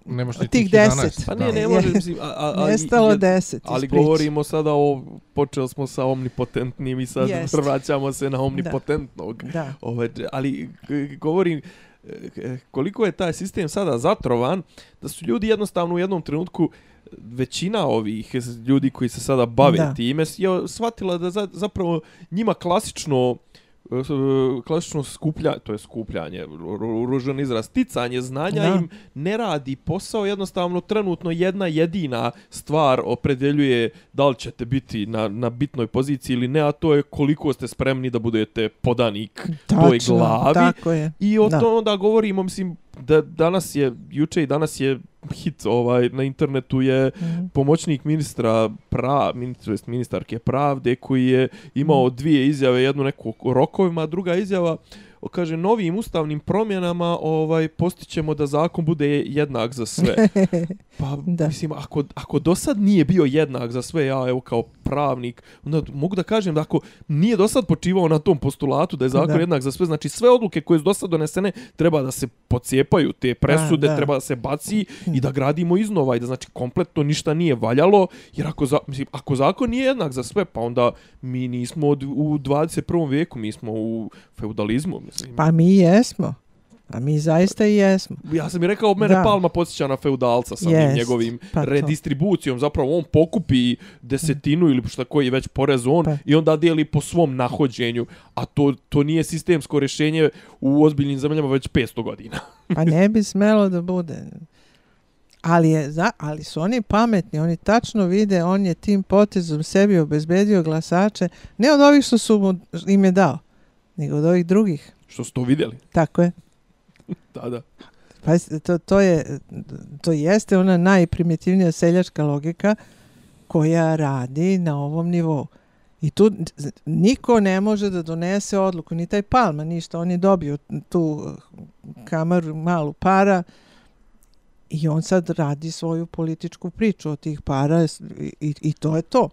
Nemaš Od ni tih tih 11. 10. Pa da. ne, može, mislim, a, a, a, nestalo je- 10 iz Ali govorimo sada o, počeli smo sa omnipotentnim i sad Jest. vraćamo se na omnipotentnog. Da. Ovaj, ali govorim koliko je taj sistem sada zatrovan, da su ljudi jednostavno u jednom trenutku većina ovih ljudi koji se sada bave Da. time je shvatila da za, zapravo njima klasično klasično skuplja, to je skupljanje, ru- ru- ružan izraz, sticanje znanja Da. im ne radi posao, jednostavno trenutno jedna jedina stvar opredeljuje da li ćete biti na, na bitnoj poziciji ili ne, a to je koliko ste spremni da budete podanik toj Tačno, glavi. tako je. I o Da. to onda govorimo, mislim, da danas je, juče i danas je hit ovaj, na internetu je Mhm. pomoćnik ministra pra, ministra, jest ministarke pravde koji je imao Mhm. dvije izjave, jednu neku o rokovima, druga izjava o, kaže novim ustavnim promjenama ovaj postićemo da zakon bude jednak za sve. Pa Da. mislim ako ako do sad nije bio jednak za sve, ja evo kao pravnik, onda mogu da kažem da ako nije do sad počivao na tom postulatu da je zakon Da. jednak za sve, znači sve odluke koje su do sad donesene treba da se pocijepaju, te presude Da, da. treba da se baci i da gradimo iznova i da znači kompletno ništa nije valjalo, jer ako, za, mislim, ako zakon nije jednak za sve, pa onda mi nismo od, u 21. vijeku, mi smo u feudalizmu, mislim. Pa mi jesmo. A mi zaista i jesmo. Ja sam i rekao, mene Da. Palma podsjeća na feudalca sa Jest, njegovim pa to. redistribucijom. Zapravo on pokupi desetinu ili šta koji je već porez on Pa. i onda dijeli po svom nahođenju. A to, to nije sistemsko rješenje u ozbiljnim zemljama već 500 godina. Pa ne bi smelo da bude. Ali, je, za, ali su oni pametni, oni tačno vide, on je tim potezom sebi obezbedio glasače, ne od ovih što su mu, im je dao, nego od ovih drugih. Što ste to vidjeli? Tako je. Da, da. Pa to, to, je, to jeste ona najprimitivnija seljačka logika koja radi na ovom nivou. I tu niko ne može da donese odluku, ni taj Palma, ništa. On je dobio tu kamaru malu para i on sad radi svoju političku priču od tih para i, i, i to je to.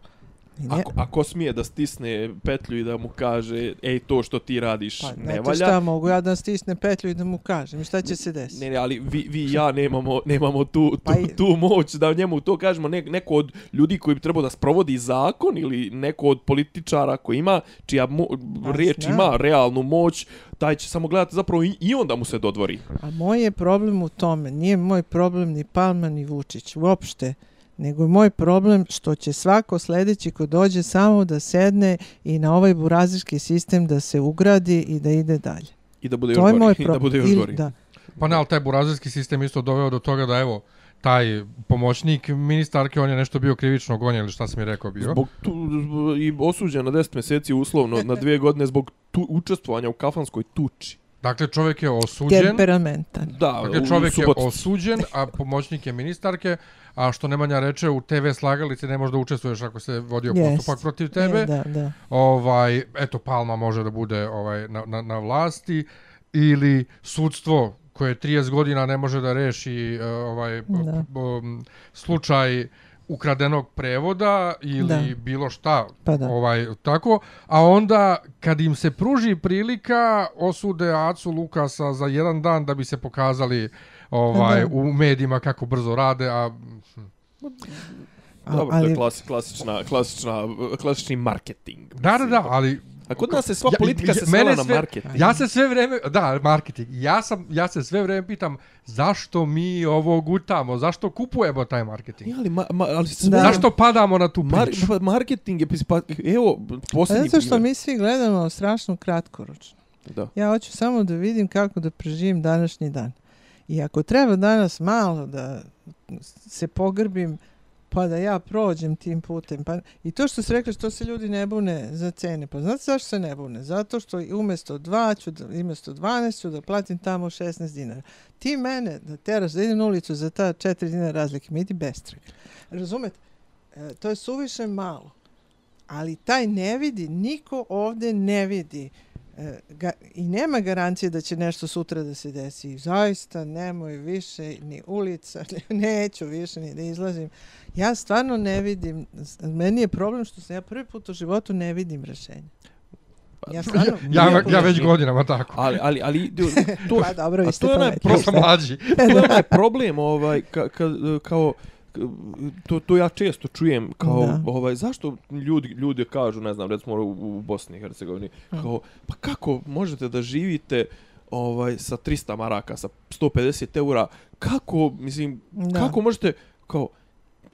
I ne, Ako, ako smije da stisne petlju i da mu kaže, ej, to što ti radiš pa, ne valja. šta, mogu ja da stisne petlju i da mu kažem. Šta će se desiti? Ne, ne, ali vi, vi i ja nemamo, nemamo tu, tu, Pa i- tu moć da njemu to kažemo. Ne, neko od ljudi koji bi trebao da sprovodi zakon ili neko od političara koji ima, čija mo, Pa riječ znam. ima realnu moć, taj će samo gledati zapravo i, i onda mu se dodvori. A moj je problem u tome, nije moj problem ni Palma ni Vučić, uopšte, nego je moj problem što će svako sljedeći ko dođe samo da sedne i na ovaj burazirski sistem da se ugradi i da ide dalje. I da bude to još je gori. moj I da problem. bude još gori. Da. Pa ne, ali taj burazirski sistem isto doveo do toga da evo, taj pomoćnik ministarke, on je nešto bio krivično gonjen ili šta sam mi rekao bio. Zbog tu, zbog- i osuđen na 10 mjeseci uslovno na dvije godine zbog tu, učestvovanja u kafanskoj tuči. Dakle, čovjek je osuđen. Temperamentan. Da, Dakle, čovjek je osuđen, a pomoćnik je ministarke, a što Nemanja reče, u TV slagalici ne možeš da učestvuješ ako se vodio Jest. postupak protiv tebe. Je, da, da. Ovaj, eto, Palma može da bude ovaj na, na, na vlasti ili sudstvo koje 30 godina ne može da reši eh, ovaj Da. b- b- slučaj ukradenog prevoda ili Da. bilo šta Pa da. ovaj tako a onda kad im se pruži prilika osude Acu Lukasa za jedan dan da bi se pokazali ovaj Da. u medijima kako brzo rade a A- Dobro, to ali, je klasi, klasična, klasična, klasični marketing. da da da ali A kod nas se sva Ja- politika ja- se svela na sve- marketing. Ja se sve vreme, da, marketing. Ja sam ja se sve vreme pitam zašto mi ovo gutamo, zašto kupujemo taj marketing? Ja, ali, ma, ma, ali sve, Da. Zašto padamo na tu Mar, priču? pa marketing je, pa, evo, posljednji zato što primjer. mi svi gledamo strašno kratkoročno. Da. Ja hoću samo da vidim kako da preživim današnji dan. I ako treba danas malo da se pogrbim, pa da ja prođem tim putem. Pa, I to što se rekli, što se ljudi ne bune za cene. Pa znate zašto se ne bune? Zato što umjesto 2 ću, da, umjesto 12 ću da platim tamo 16 dinara. Ti mene da teraš da idem na ulicu za ta 4 dinara razlike, mi idi bestrag. Razumete? E, to je suviše malo. Ali taj ne vidi, niko ovde ne vidi. E, ga, I nema garancije da će nešto sutra da se desi. Zaista nemoj više ni ulica, neću više ni da izlazim. Ja stvarno ne vidim, meni je problem što sam ja prvi put u životu ne vidim rešenje. Ja stvarno... Ja, Nije- ja već godinama tako. Ali, ali, ali, to, Pa dobro, a vi ste to je onaj mlađi. to je onaj problem, ovaj, ka, ka, kao, to, to ja često čujem kao Da. ovaj zašto ljudi ljudi kažu ne znam recimo u, u Bosni i Hercegovini Mm. kao pa kako možete da živite ovaj sa 300 maraka sa 150 eura kako mislim Da. kako možete kao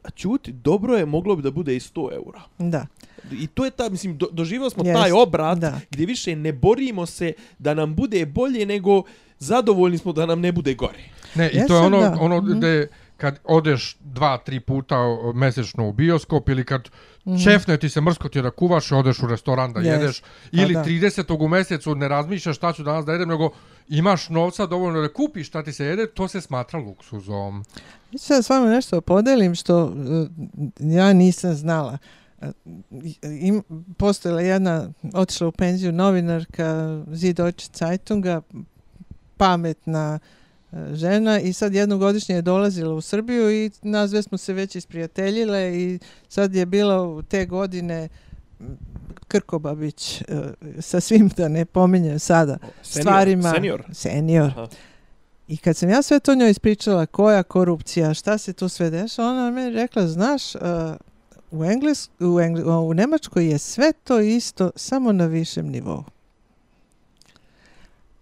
a čuti dobro je moglo bi da bude i 100 eura Da, i to je ta mislim do, doživeli smo Jest, taj obrat da. gdje više ne borimo se da nam bude bolje nego zadovoljni smo da nam ne bude gore Ne, i Jesam, to je ono, da. ono Mhm. gde kad odeš dva, tri puta mesečno u bioskop ili kad Mhm. čefne ti se mrsko ti da kuvaš i odeš u restoran da Yes. jedeš Pa ili da. 30. u mesecu ne razmišljaš šta ću danas da jedem, nego imaš novca dovoljno da kupiš šta ti se jede, to se smatra luksuzom. Ja ću s vama nešto podelim što uh, ja nisam znala. Uh, Im, postojala jedna, otišla u penziju novinarka Süddeutsche Zeitunga, pametna, e, žena i sad jednogodišnje je dolazila u Srbiju i nas dve smo se već isprijateljile i sad je bila u te godine Krkobabić e, sa svim da ne pominjem sada Senior, stvarima. Senior. Senior. Aha. I kad sam ja sve to njoj ispričala, koja korupcija, šta se tu sve deša, ona je meni rekla, znaš, uh, u, Engles, u, Engl, u Nemačkoj je sve to isto, samo na višem nivou.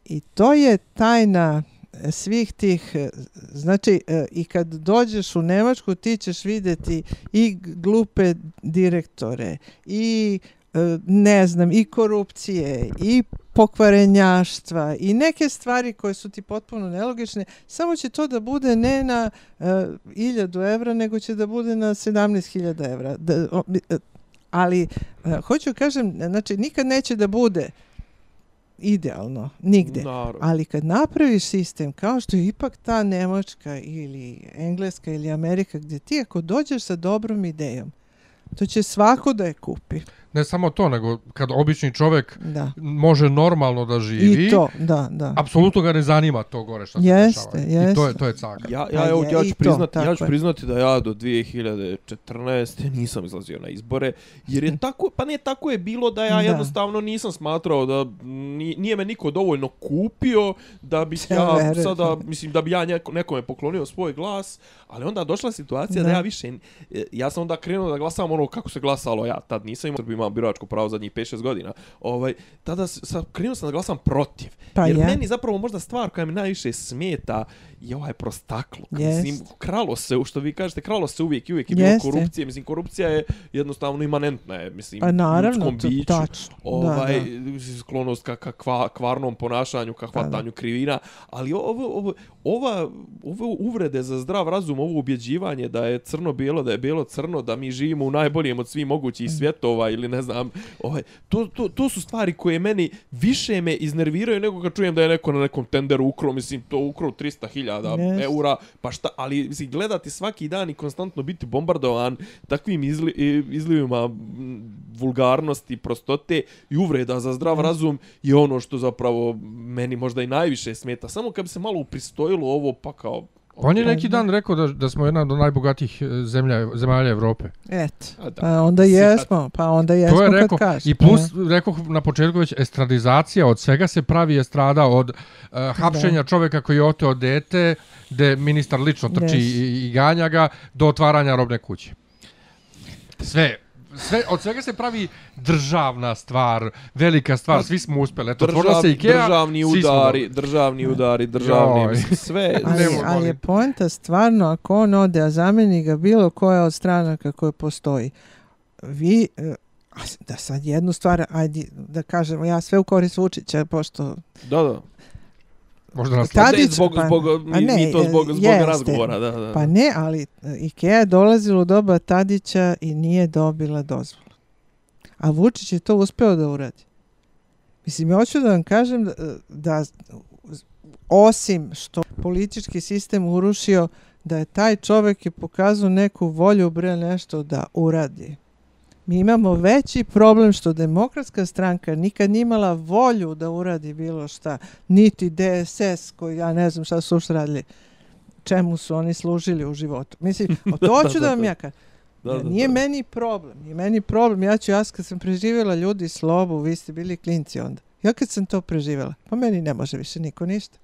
I to je tajna e, svih tih, e, znači e, i kad dođeš u Nemačku ti ćeš vidjeti i glupe direktore i e, ne znam, i korupcije, i pokvarenjaštva, i neke stvari koje su ti potpuno nelogične, samo će to da bude ne na uh, 1000 evra, nego će da bude na 17.000 evra. Da, o, ali, uh, hoću kažem, znači, nikad neće da bude idealno, nigde. Naravno. Ali kad napraviš sistem kao što je ipak ta Nemačka ili Engleska ili Amerika, gdje ti ako dođeš sa dobrom idejom, to će svako da je kupi. Ne samo to, nego kad obični čovjek Da. može normalno da živi, I to, da, da. apsolutno ga ne zanima to gore što se Jeste, dešava. I to je, jeste. to je caka. Ja, Pa ja, evo, je, ja ću, to, priznati, ja ću priznati da ja do 2014. nisam izlazio na izbore, jer je tako, pa ne tako je bilo da ja Da. jednostavno nisam smatrao da ni- nije me niko dovoljno kupio da bi Ja sada, mislim, da bi ja neko, nekome poklonio svoj glas, ali onda došla situacija da, Da. ja više, e, ja sam onda krenuo da glasam ono kako se glasalo, ja tad nisam imao, imam biračko pravo zadnjih 5-6 godina, ovaj, tada s- sam, krenuo sam da glasam protiv, Pa jer je. meni zapravo možda stvar koja mi najviše smeta je ovaj prostakluk. Jest. Mislim, kralo se, što vi kažete, kralo se uvijek i uvijek je bilo Jeste. korupcije. Mislim, korupcija je jednostavno imanentna je, mislim, Pa naravno, ljudskom to- biću. tačno. Ovaj, Da, mislim, sklonost ka, ka kva, kvarnom ponašanju, ka da. hvatanju krivina. Ali ovo, ovo, ova, ove uvrede za zdrav razum, ovo ubjeđivanje da je crno-bijelo, da je bijelo crno, da mi živimo u najboljem od svih mogućih svjetova ili ne znam, ovaj, to, to, to su stvari koje meni više me iznerviraju nego kad čujem da je neko na nekom tenderu ukro, mislim, to ukro 300.000 Jest. eura, pa šta, ali mislim, gledati svaki dan i konstantno biti bombardovan takvim izli, izlivima vulgarnosti, prostote i uvreda za zdrav razum je ono što zapravo meni možda i najviše smeta. Samo kad bi se malo upristojilo ovo, pa kao... On je neki dan rekao da, da smo jedna od najbogatijih e, zemlja, zemalja Evrope. Eto. A da. Pa onda jesmo, pa onda jesmo to je kad rekao. kažeš. I plus, rekao na početku već, estradizacija, od svega se pravi estrada od uh, hapšenja čovjeka koji je oteo dete, gde ministar lično trči Yes. i, i ganja ga, do otvaranja robne kuće. Sve, sve, od svega se pravi državna stvar, velika stvar, svi smo uspjeli. Eto, Držav, se Ikea, državni smo udari, dobili. državni udari, državni, Joj. mislim, sve, Ali, ali je poenta stvarno, ako on ode, a zameni ga bilo koja od stranaka koje postoji, vi, e, s- da sad jednu stvar, ajde da kažemo, ja sve u korist Vučića, pošto da, da. Možda nas Tadić, zbog, pa- zbog, a mi, ne, to zbog, zbog jeste. razgovora, da, da. Pa ne, ali e, Ikea je dolazila u doba Tadića i nije dobila dozvolu. A Vučić je to uspeo da uradi. Mislim, ja hoću da vam kažem da, da osim što politički sistem urušio, da je taj čovek je pokazao neku volju bre nešto da uradi. Mi imamo veći problem što demokratska stranka nikad nije imala volju da uradi bilo šta, niti DSS koji ja ne znam šta su uopšte radili čemu su oni služili u životu. Mislim, o to hoću da, vam ja kažem. Da, da, nije da. meni problem, nije meni problem. Ja ću, ja kad sam preživjela ljudi slobu, vi ste bili klinci onda. Ja kad sam to preživjela, pa meni ne može više niko ništa.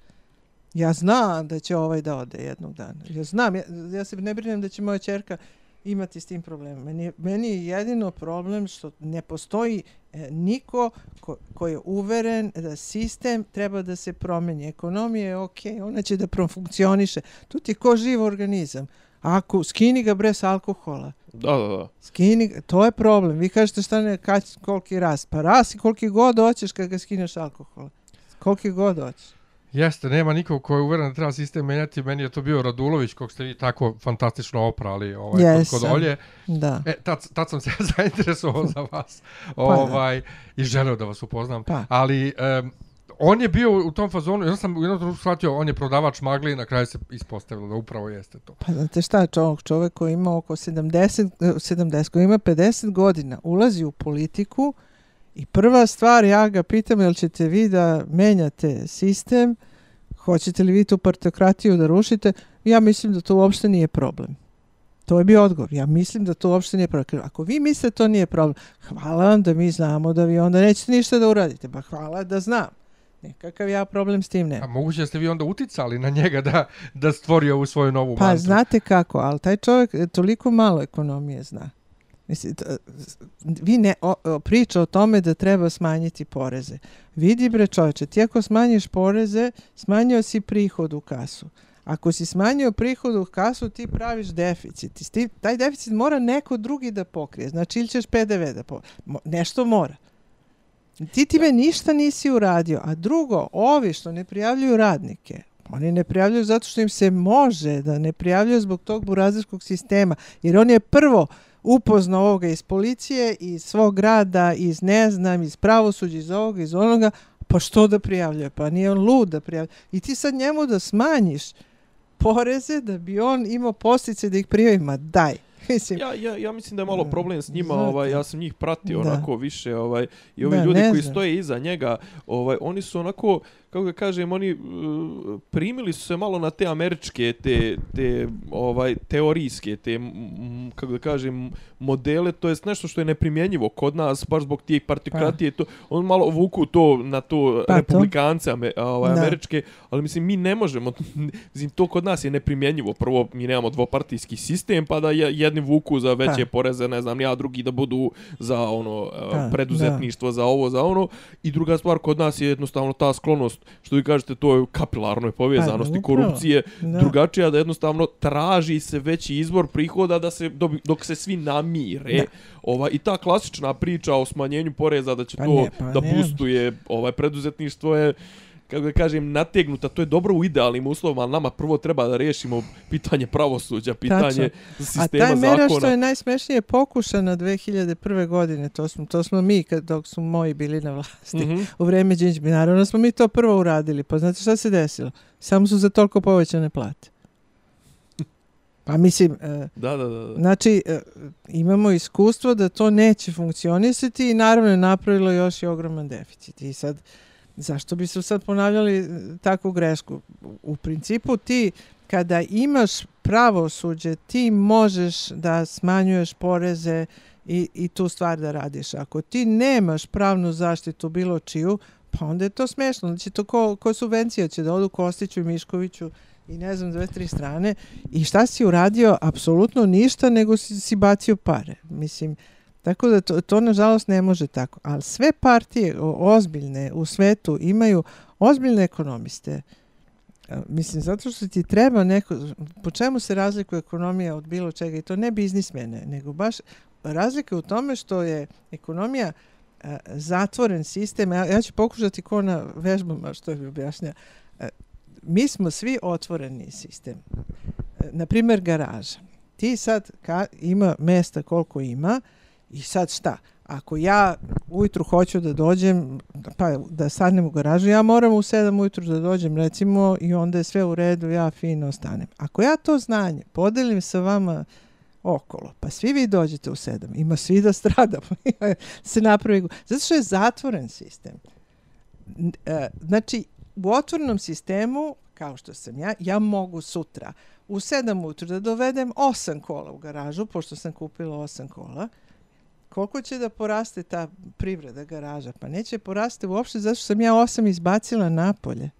Ja znam da će ovaj da ode jednog dana. Ja znam, ja, ja se ne brinem da će moja čerka imati s tim problem. Meni, meni je jedino problem što ne postoji e, niko ko, ko je uveren da sistem treba da se promeni. Ekonomija je ok, ona će da profunkcioniše. Tu ti ko živ organizam. Ako skini ga bre s alkohola, Da, da, da. skini, ga, to je problem. Vi kažete šta ne, kać, koliki rast. Pa rast i koliki god hoćeš kad ga skineš alkohola. Koliki god hoćeš. Jeste, nema nikog ko je uveren da treba sistem menjati. Meni je to bio Radulović, kog ste vi tako fantastično oprali ovaj, kod, kod Jesam. Olje. Da. E, tad, tad sam se zainteresovao za vas ovaj, i želeo da vas upoznam. Pa. Ali um, on je bio u tom fazonu, ja sam u jednom trenutku shvatio, on je prodavač magli i na kraju se ispostavilo da upravo jeste to. Pa znate šta, čovjek, čovjek koji ima oko 70, eh, 70, koji ima 50 godina, ulazi u politiku i prva stvar, ja ga pitam, jel ćete vi da menjate sistem, hoćete li vi tu partokratiju da rušite, ja mislim da to uopšte nije problem. To je bio odgovor. Ja mislim da to uopšte nije problem. Ako vi mislite to nije problem, hvala vam da mi znamo da vi onda nećete ništa da uradite. Pa hvala da znam. Nekakav ja problem s tim A nemam. moguće da ste vi onda uticali na njega da, da stvori ovu svoju novu Pa mantru. znate kako, ali taj čovjek toliko malo ekonomije zna. Mislim, vi ne, o, o, priča o tome da treba smanjiti poreze. Vidi bre čovječe, ti ako smanjiš poreze, smanjio si prihod u kasu. Ako si smanjio prihod u kasu, ti praviš deficit. Ti, taj deficit mora neko drugi da pokrije. Znači, ili ćeš PDV da po... mo- Nešto mora. Ti time ništa nisi uradio. A drugo, ovi što ne prijavljuju radnike, oni ne prijavljuju zato što im se može da ne prijavljuju zbog tog burazirskog sistema. Jer on je prvo upoznao ovoga iz policije, iz svog grada, iz ne znam, iz pravosuđa, iz ovoga, iz onoga, pa što da prijavljuje? Pa nije on lud da prijavljuje. I ti sad njemu da smanjiš poreze da bi on imao postice da ih prijavi, ma daj. Mislim, Ja, ja, ja mislim da je malo Mm, problem s njima, znate. ovaj, ja sam njih pratio Da. onako više, ovaj, i ovi Da, ljudi koji stoje iza njega, ovaj, oni su onako, kako ga kažem, oni uh, primili su se malo na te američke, te, te ovaj, teorijske, te, m, kako da kažem, modele, to jest nešto što je neprimjenjivo kod nas, baš zbog tih partikratije, to, on malo vuku to na to Pa to. republikance ame, ovaj, Da. američke, ali mislim, mi ne možemo, mislim, to kod nas je neprimjenjivo. Prvo, mi nemamo dvopartijski sistem, pa da je- jedni vuku za veće Pa. poreze, ne znam, ja drugi da budu za ono Pa, pa, preduzetništvo, za ovo, za ono. I druga stvar, kod nas je jednostavno ta sklonost, što vi kažete, to je kapilarnoj povezanosti, upravo. korupcije, Da. drugačija, da jednostavno traži se veći izvor prihoda da se dobi, dok se svi namire. Da. Ova, I ta klasična priča o smanjenju poreza da će Pa to ne, pa da ne. boostuje ovaj preduzetništvo je kako da kažem, nategnuta, to je dobro u idealnim uslovima, ali nama prvo treba da riješimo pitanje pravosuđa, pitanje A sistema taj mera zakona. što je najsmešnije pokušana 2001. godine, to smo, to smo mi kad, dok su moji bili na vlasti, Mhm. u vreme Đinđ Naravno smo mi to prvo uradili, pa znate šta se desilo? Samo su za toliko povećane plate. Pa mislim, e, Da, da, da. da. znači e, imamo iskustvo da to neće funkcionisati i naravno je napravilo još i ogroman deficit. I sad, zašto bi se sad ponavljali e, takvu grešku? U principu ti kada imaš pravosuđe, ti možeš da smanjuješ poreze i, i tu stvar da radiš. Ako ti nemaš pravnu zaštitu bilo čiju, pa onda je to smešno. Znači to ko, ko subvencija će da odu Kostiću i Miškoviću i ne znam, dve, tri strane. I šta si uradio? Apsolutno ništa, nego si, si bacio pare. Mislim, tako da to, to nažalost ne može tako. Ali sve partije ozbiljne u svetu imaju ozbiljne ekonomiste. E, mislim, zato što ti treba neko... Po čemu se razlikuje ekonomija od bilo čega? I to ne biznismene, nego baš razlika u tome što je ekonomija e, zatvoren sistem. Ja, ja ću pokušati ko na vežbama što je objašnja. E, mi smo svi otvoreni sistem. E, na primjer, garaža. Ti sad ka, ima mesta koliko ima i sad šta? Ako ja ujutru hoću da dođem, pa da sadnem u garažu, ja moram u 7 ujutru da dođem recimo i onda je sve u redu, ja fino stanem. Ako ja to znanje podelim sa vama okolo, pa svi vi dođete u 7, ima svi da stradamo, pa se napravi, zato što je zatvoren sistem. E, Znači, u otvorenom sistemu, kao što sam ja, ja mogu sutra u 7 ujutru da dovedem 8 kola u garažu, pošto sam kupila 8 kola, koliko će da poraste ta privreda garaža? Pa neće poraste uopšte zato što sam ja 8 izbacila napolje.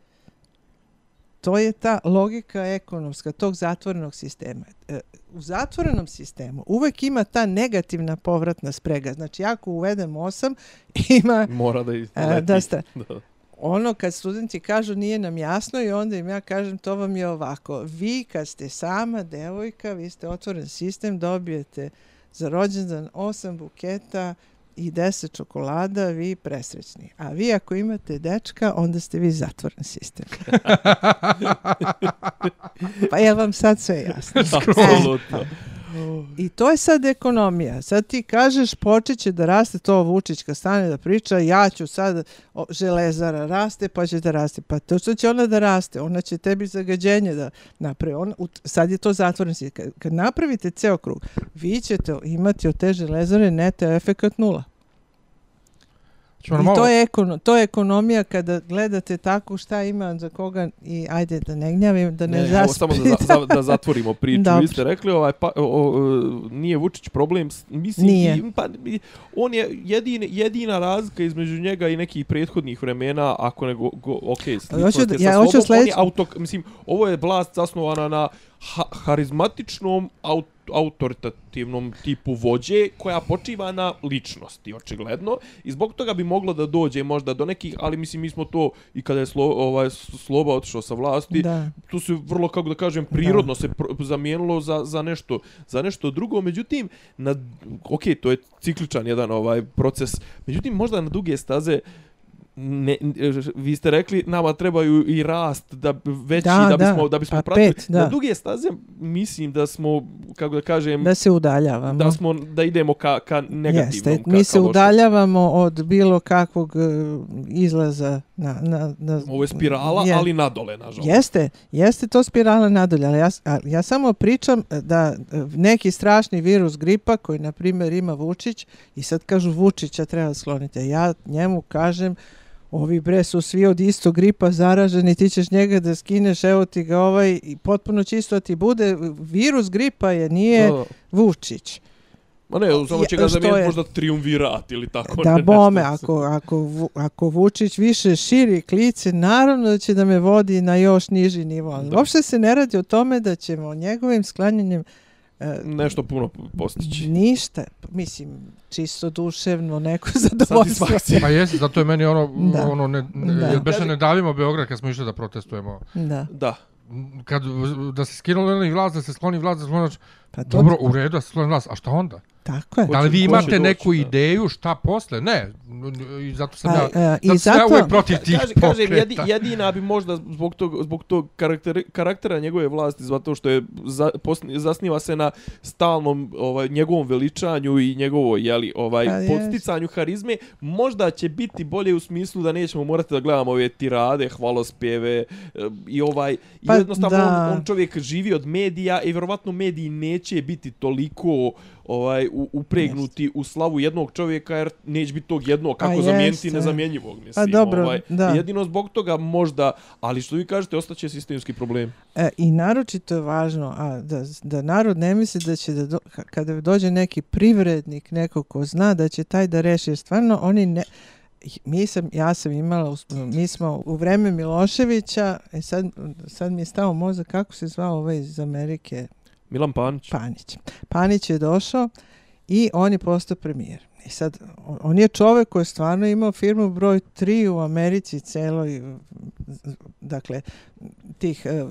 To je ta logika ekonomska tog zatvorenog sistema. E, U zatvorenom sistemu uvek ima ta negativna povratna sprega. Znači, ako uvedem 8, ima Mora da i E, leti. da ste- Da. ono kad studenti kažu nije nam jasno i onda im ja kažem to vam je ovako. Vi kad ste sama devojka, vi ste otvoren sistem, dobijete za rođendan 8 buketa i 10 čokolada, vi presrećni. A vi ako imate dečka, onda ste vi zatvoren sistem. pa je vam sad sve jasno. Apsolutno. I to je sad ekonomija. Sad ti kažeš počet će da raste to Vučić kad stane da priča, ja ću sad, o, železara raste pa će da raste. Pa to što će ona da raste, ona će tebi zagađenje da napravi. Ona, u- sad je to zatvoren. Kad, kad napravite ceo krug, vi ćete imati od te železare neto efekat nula. Ćemo I malo- to je, ekono, to je ekonomija kada gledate tako šta ima za koga i ajde da ne gnjavim, da ne, Ne, evo, samo da, za, da zatvorimo priču. Dobro. Vi ste rekli, ovaj, pa, o, o, nije Vučić problem, mislim, Nije. i- pa, on je jedin, jedina razlika između njega i nekih prethodnih vremena, ako ne go, go, ok, sa ja on je sljedeće- auto, mislim, ovo je vlast zasnovana na ha, harizmatičnom aut, autoritativnom tipu vođe koja počiva na ličnosti, očigledno. I zbog toga bi moglo da dođe možda do nekih, ali mislim mi smo to i kada je slo, ovaj, Sloba otišao sa vlasti, Da. tu se vrlo kako da kažem prirodno se pro, zamijenilo za, za nešto za nešto drugo međutim na ok to je cikličan jedan ovaj proces međutim možda na duge staze ne, vi ste rekli nama trebaju i rast da veći Da, da, da, bismo da bismo pa pratili pet, da. na duge staze mislim da smo kako da kažem Da se udaljavamo. da smo da idemo ka ka negativnom Jeste, ka, mi se ka udaljavamo od bilo kakvog e, izlaza na, na, na ovo je spirala Je- ali nadole nažalost Jeste, jeste to spirala nadalje, ali ja, ja samo pričam da e, neki strašni virus gripa koji, na primjer, ima Vučić i sad kažu Vučića treba da sklonite. Ja njemu kažem, ovi bre su svi od istog gripa zaraženi, ti ćeš njega da skineš, evo ti ga ovaj, i potpuno čisto ti bude. Virus gripa je, nije Da. Vučić. Ma ne, samo će ga zamijeniti je- možda triumvirat ili tako Da ne, bome, nešto. ako, ako, ako Vučić više širi klice, naravno da će da me vodi na još niži nivo. Da. uopšte se ne radi o tome da ćemo njegovim sklanjanjem e, nešto puno postići. ništa, mislim, čisto duševno, neko zadovoljstvo. Pa jeste, zato je meni ono, Da. ono ne, ne, Da. beše ne davimo Beograd kad smo išli da protestujemo. Da, Da. Kad, da se skinuli vlast, da se skloni vlast, da se skloni... pa to, Dobro, u redu da se skloni vlast, a šta onda? Tako je. Da li vi imate doći, neku da. ideju šta posle? Ne. I zato sam ja... A, e, I zato sam ja zato, uvijek protiv tih Kaže, kažem, jedi, jedina bi možda zbog tog, zbog tog karakteri, karaktera njegove vlasti, zato što je za, posni, zasniva se na stalnom ovaj, njegovom veličanju i njegovoj jeli, ovaj, jest. podsticanju harizme, možda će biti bolje u smislu da nećemo morati da gledamo ove tirade, hvalospjeve e, i ovaj, Pa jednostavno da. on, on čovjek živi od medija i vjerovatno mediji neće biti toliko ovaj u, upregnuti u slavu jednog čovjeka jer neće biti tog jednog kako Pa zamijeniti jeste. nezamjenjivog mislim dobro, ovaj da. jedino zbog toga možda ali što vi kažete ostaće sistemski problem E, I naročito je važno a, da, da narod ne misli da će da do, ka- kada dođe neki privrednik, neko ko zna da će taj da reši, jer stvarno oni ne, mi sam, ja sam imala, mi smo u vreme Miloševića, e sad, sad mi je stao mozak, kako se zvao ovaj iz Amerike, Milan Panić Panić. Panić je došao i on je postao premijer. I sad, on- je čovek koji je stvarno imao firmu broj 3 u Americi celoj, dakle, tih, e,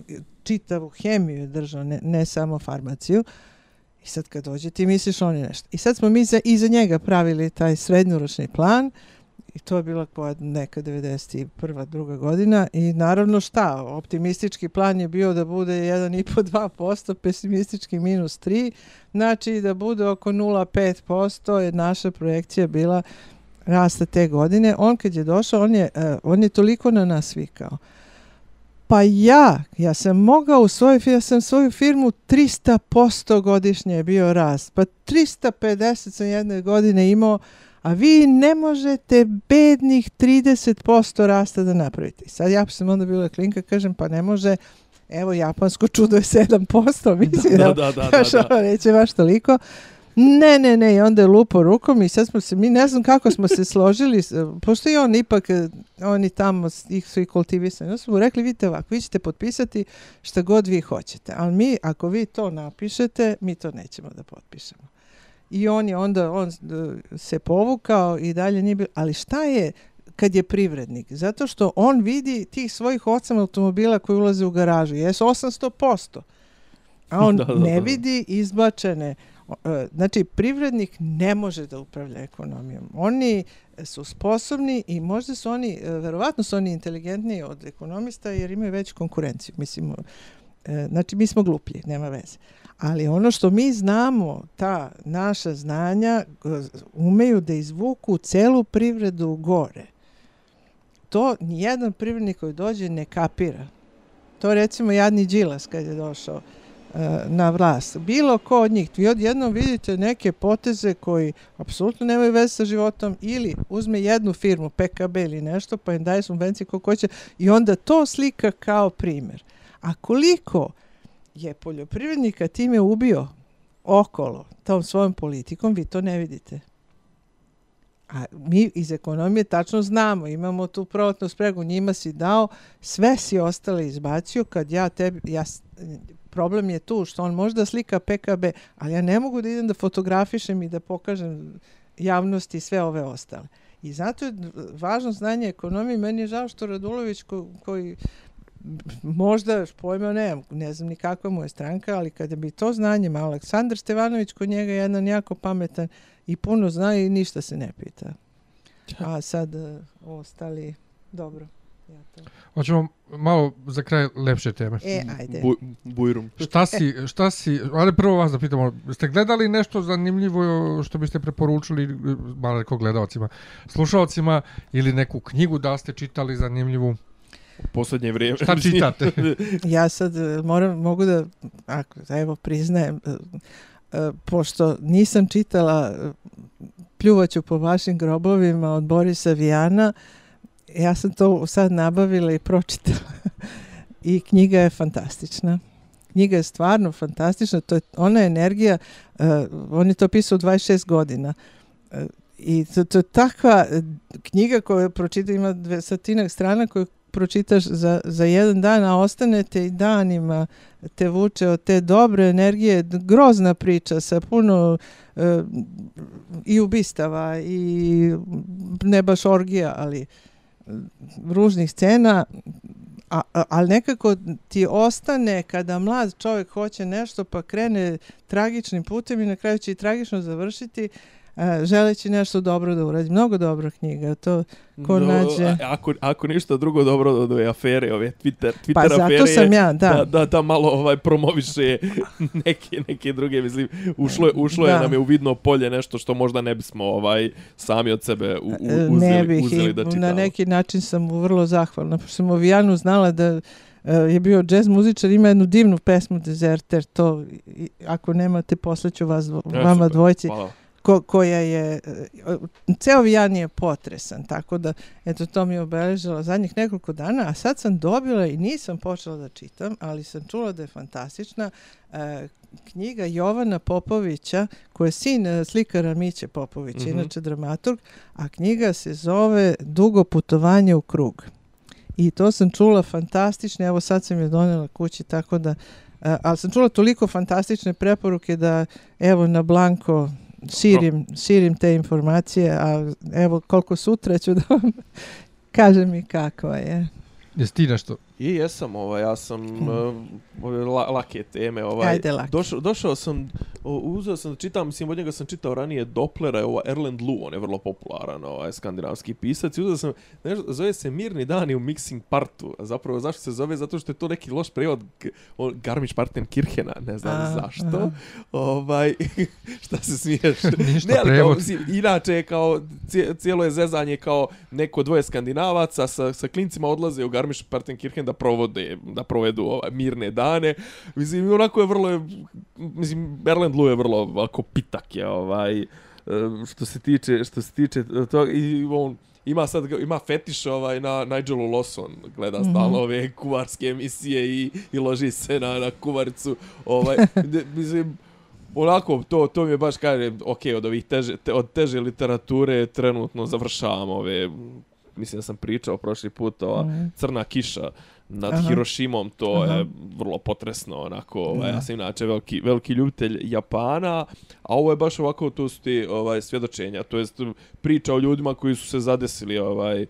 čitavu hemiju je držao, ne, ne samo farmaciju. I sad kad dođe ti misliš on je nešto. I sad smo mi za, iza njega pravili taj srednjoročni plan i to je bila koja neka 91. druga godina i naravno šta, optimistički plan je bio da bude 1,5-2%, pesimistički minus 3, znači da bude oko 0,5% je naša projekcija bila rasta te godine. On kad je došao, on je, uh, on je toliko na nas vikao. Pa ja, ja sam mogao u svojoj ja sam svoju firmu 300% godišnje je bio rast. Pa 350 sam jedne godine imao, a vi ne možete bednih 30% rasta da napravite. Sad ja sam onda bila klinka, kažem, pa ne može, evo japansko čudo je 7%, mislim da da da da, da. ono, neće baš toliko. Ne, ne, ne, i onda je lupo rukom i sad smo se, mi ne znam kako smo se složili, pošto i on ipak, oni tamo ih su i kultivisani, onda smo mu rekli, vidite ovako, vi ćete potpisati šta god vi hoćete, ali mi, ako vi to napišete, mi to nećemo da potpišemo. I on je onda, on eh, se povukao i dalje nije bilo, ali šta je kad je privrednik? Zato što on vidi tih svojih osam automobila koji ulaze u garažu, jesu 800%. A on Da, da, ne vidi izbačene e, Znači, privrednik ne može da upravlja ekonomijom. Oni su sposobni i možda su oni, e, verovatno su oni inteligentniji od ekonomista jer imaju veću konkurenciju. Mislim, e, znači, mi smo gluplji, nema veze. Ali ono što mi znamo, ta naša znanja e, umeju da izvuku celu privredu gore. To nijedan privrednik koji dođe ne kapira. To recimo jadni Đilas kad je došao e, na vlast. Bilo ko od njih, vi odjednom vidite neke poteze koji apsolutno nemaju veze sa životom ili uzme jednu firmu, PKB ili nešto, pa im daje subvencije kako hoće i onda to slika kao primjer. A koliko je poljoprivrednika time ubio okolo tom svojom politikom, vi to ne vidite. A mi iz ekonomije tačno znamo, imamo tu prvotnu spregu, njima si dao, sve si ostale izbacio, kad ja tebi, ja, problem je tu što on možda slika PKB, ali ja ne mogu da idem da fotografišem i da pokažem javnosti sve ove ostale. I zato je važno znanje ekonomije. Meni je žao što Radulović ko, koji možda pojma ne, ne znam ni kakva mu je stranka, ali kada bi to znanje malo Aleksandar Stevanović kod njega je jedan jako pametan i puno zna i ništa se ne pita. A sad uh, ostali, dobro. Ja to. Hoćemo malo za kraj lepše teme. E, ajde. Bu, bujrum. Šta si, šta si, ali prvo vas da pitamo, ste gledali nešto zanimljivo što biste preporučili, malo rekao gledalcima, slušalcima ili neku knjigu da ste čitali zanimljivu? U posljednje vrijeme. Šta čitate? ja sad e, moram, mogu da, ako, evo, priznajem, e, e, pošto nisam čitala pljuvaću po vašim grobovima od Borisa Vijana, ja sam to sad nabavila i pročitala. I knjiga je fantastična. Knjiga je stvarno fantastična. To je ona energija, uh, on je to pisao 26 godina. Uh, I to, to je takva knjiga koju pročita, ima dve satinak strana koju pročitaš za, za jedan dan, a ostanete i danima te vuče od te dobre energije. Grozna priča sa puno e, i ubistava i ne baš orgija, ali e, ružnih scena, a, a, ali nekako ti ostane kada mlad čovjek hoće nešto pa krene tragičnim putem i na kraju će i tragično završiti, želeći nešto dobro da uradi. Mnogo dobra knjiga, to ko Do, nađe... Ako, ako ništa drugo dobro da je afere, ove Twitter, Twitter pa, afere, zato sam ja, da. Da, da, da malo ovaj promoviše neke, neke druge, mislim, ušlo, ušlo je nam je u vidno polje nešto što možda ne bismo ovaj sami od sebe u, u, uzeli, ne bih, uzeli da čitamo. Na neki način sam vrlo zahvalna, pošto sam o Vijanu znala da je bio jazz muzičar, ima jednu divnu pesmu Deserter, to ako nemate, posleću vas, vama dvojci. Hvala ko, koja je, e, ceo Vijan je potresan, tako da, eto, to mi je obeležilo zadnjih nekoliko dana, a sad sam dobila i nisam počela da čitam, ali sam čula da je fantastična e, knjiga Jovana Popovića, koja je sin e, slikara Miće Popovića, mm -hmm. inače dramaturg, a knjiga se zove Dugo putovanje u krug. I to sam čula fantastično, evo sad sam je donela kući, tako da, e, ali sam čula toliko fantastične preporuke da, evo, na Blanko širim, širim te informacije, a evo koliko sutra ću da vam kažem i kako je. Jesi ti nešto I jesam, ovaj, ja sam uh, la, lake teme. Ovaj. Ajde, lake. Došao, došao sam, uzeo sam da čitam, mislim, od njega sam čitao ranije Dopplera, ovo Erland Lu, on je vrlo popularan, ovaj, skandinavski pisac. I uzeo sam, nešto, zove se Mirni dani u Mixing Partu. A zapravo, zašto se zove? Zato što je to neki loš prevod Garmisch Parten Kirchena, ne znam a, zašto. Aha. Ovaj, šta se smiješ? Ništa ne, ali prevod. Kao, mislim, inače, kao, cijelo je zezanje kao neko dvoje skandinavaca sa, sa klincima odlaze u Garmisch Parten Da provode, da provedu ovaj, mirne dane. Mislim, onako je vrlo, mislim, Erland Lu je vrlo ovako pitak je, ovaj, e, što se tiče, što se tiče to i on, ima sad ima fetiš ovaj na Nigelu Lawson gleda mm -hmm. stalno ove kuvarske emisije i, i loži se na, na kuvaricu ovaj de, mislim onako to to mi je baš kaže ok od ovih teže te, od teže literature trenutno završavam ove mislim da sam pričao prošli put ova mm -hmm. crna kiša nad Aha. Hirošimom, to Aha. je vrlo potresno, onako, ovaj, ja sam inače veliki, veliki ljubitelj Japana, a ovo je baš ovako, to su ti ovaj, svjedočenja, to je priča o ljudima koji su se zadesili ovaj,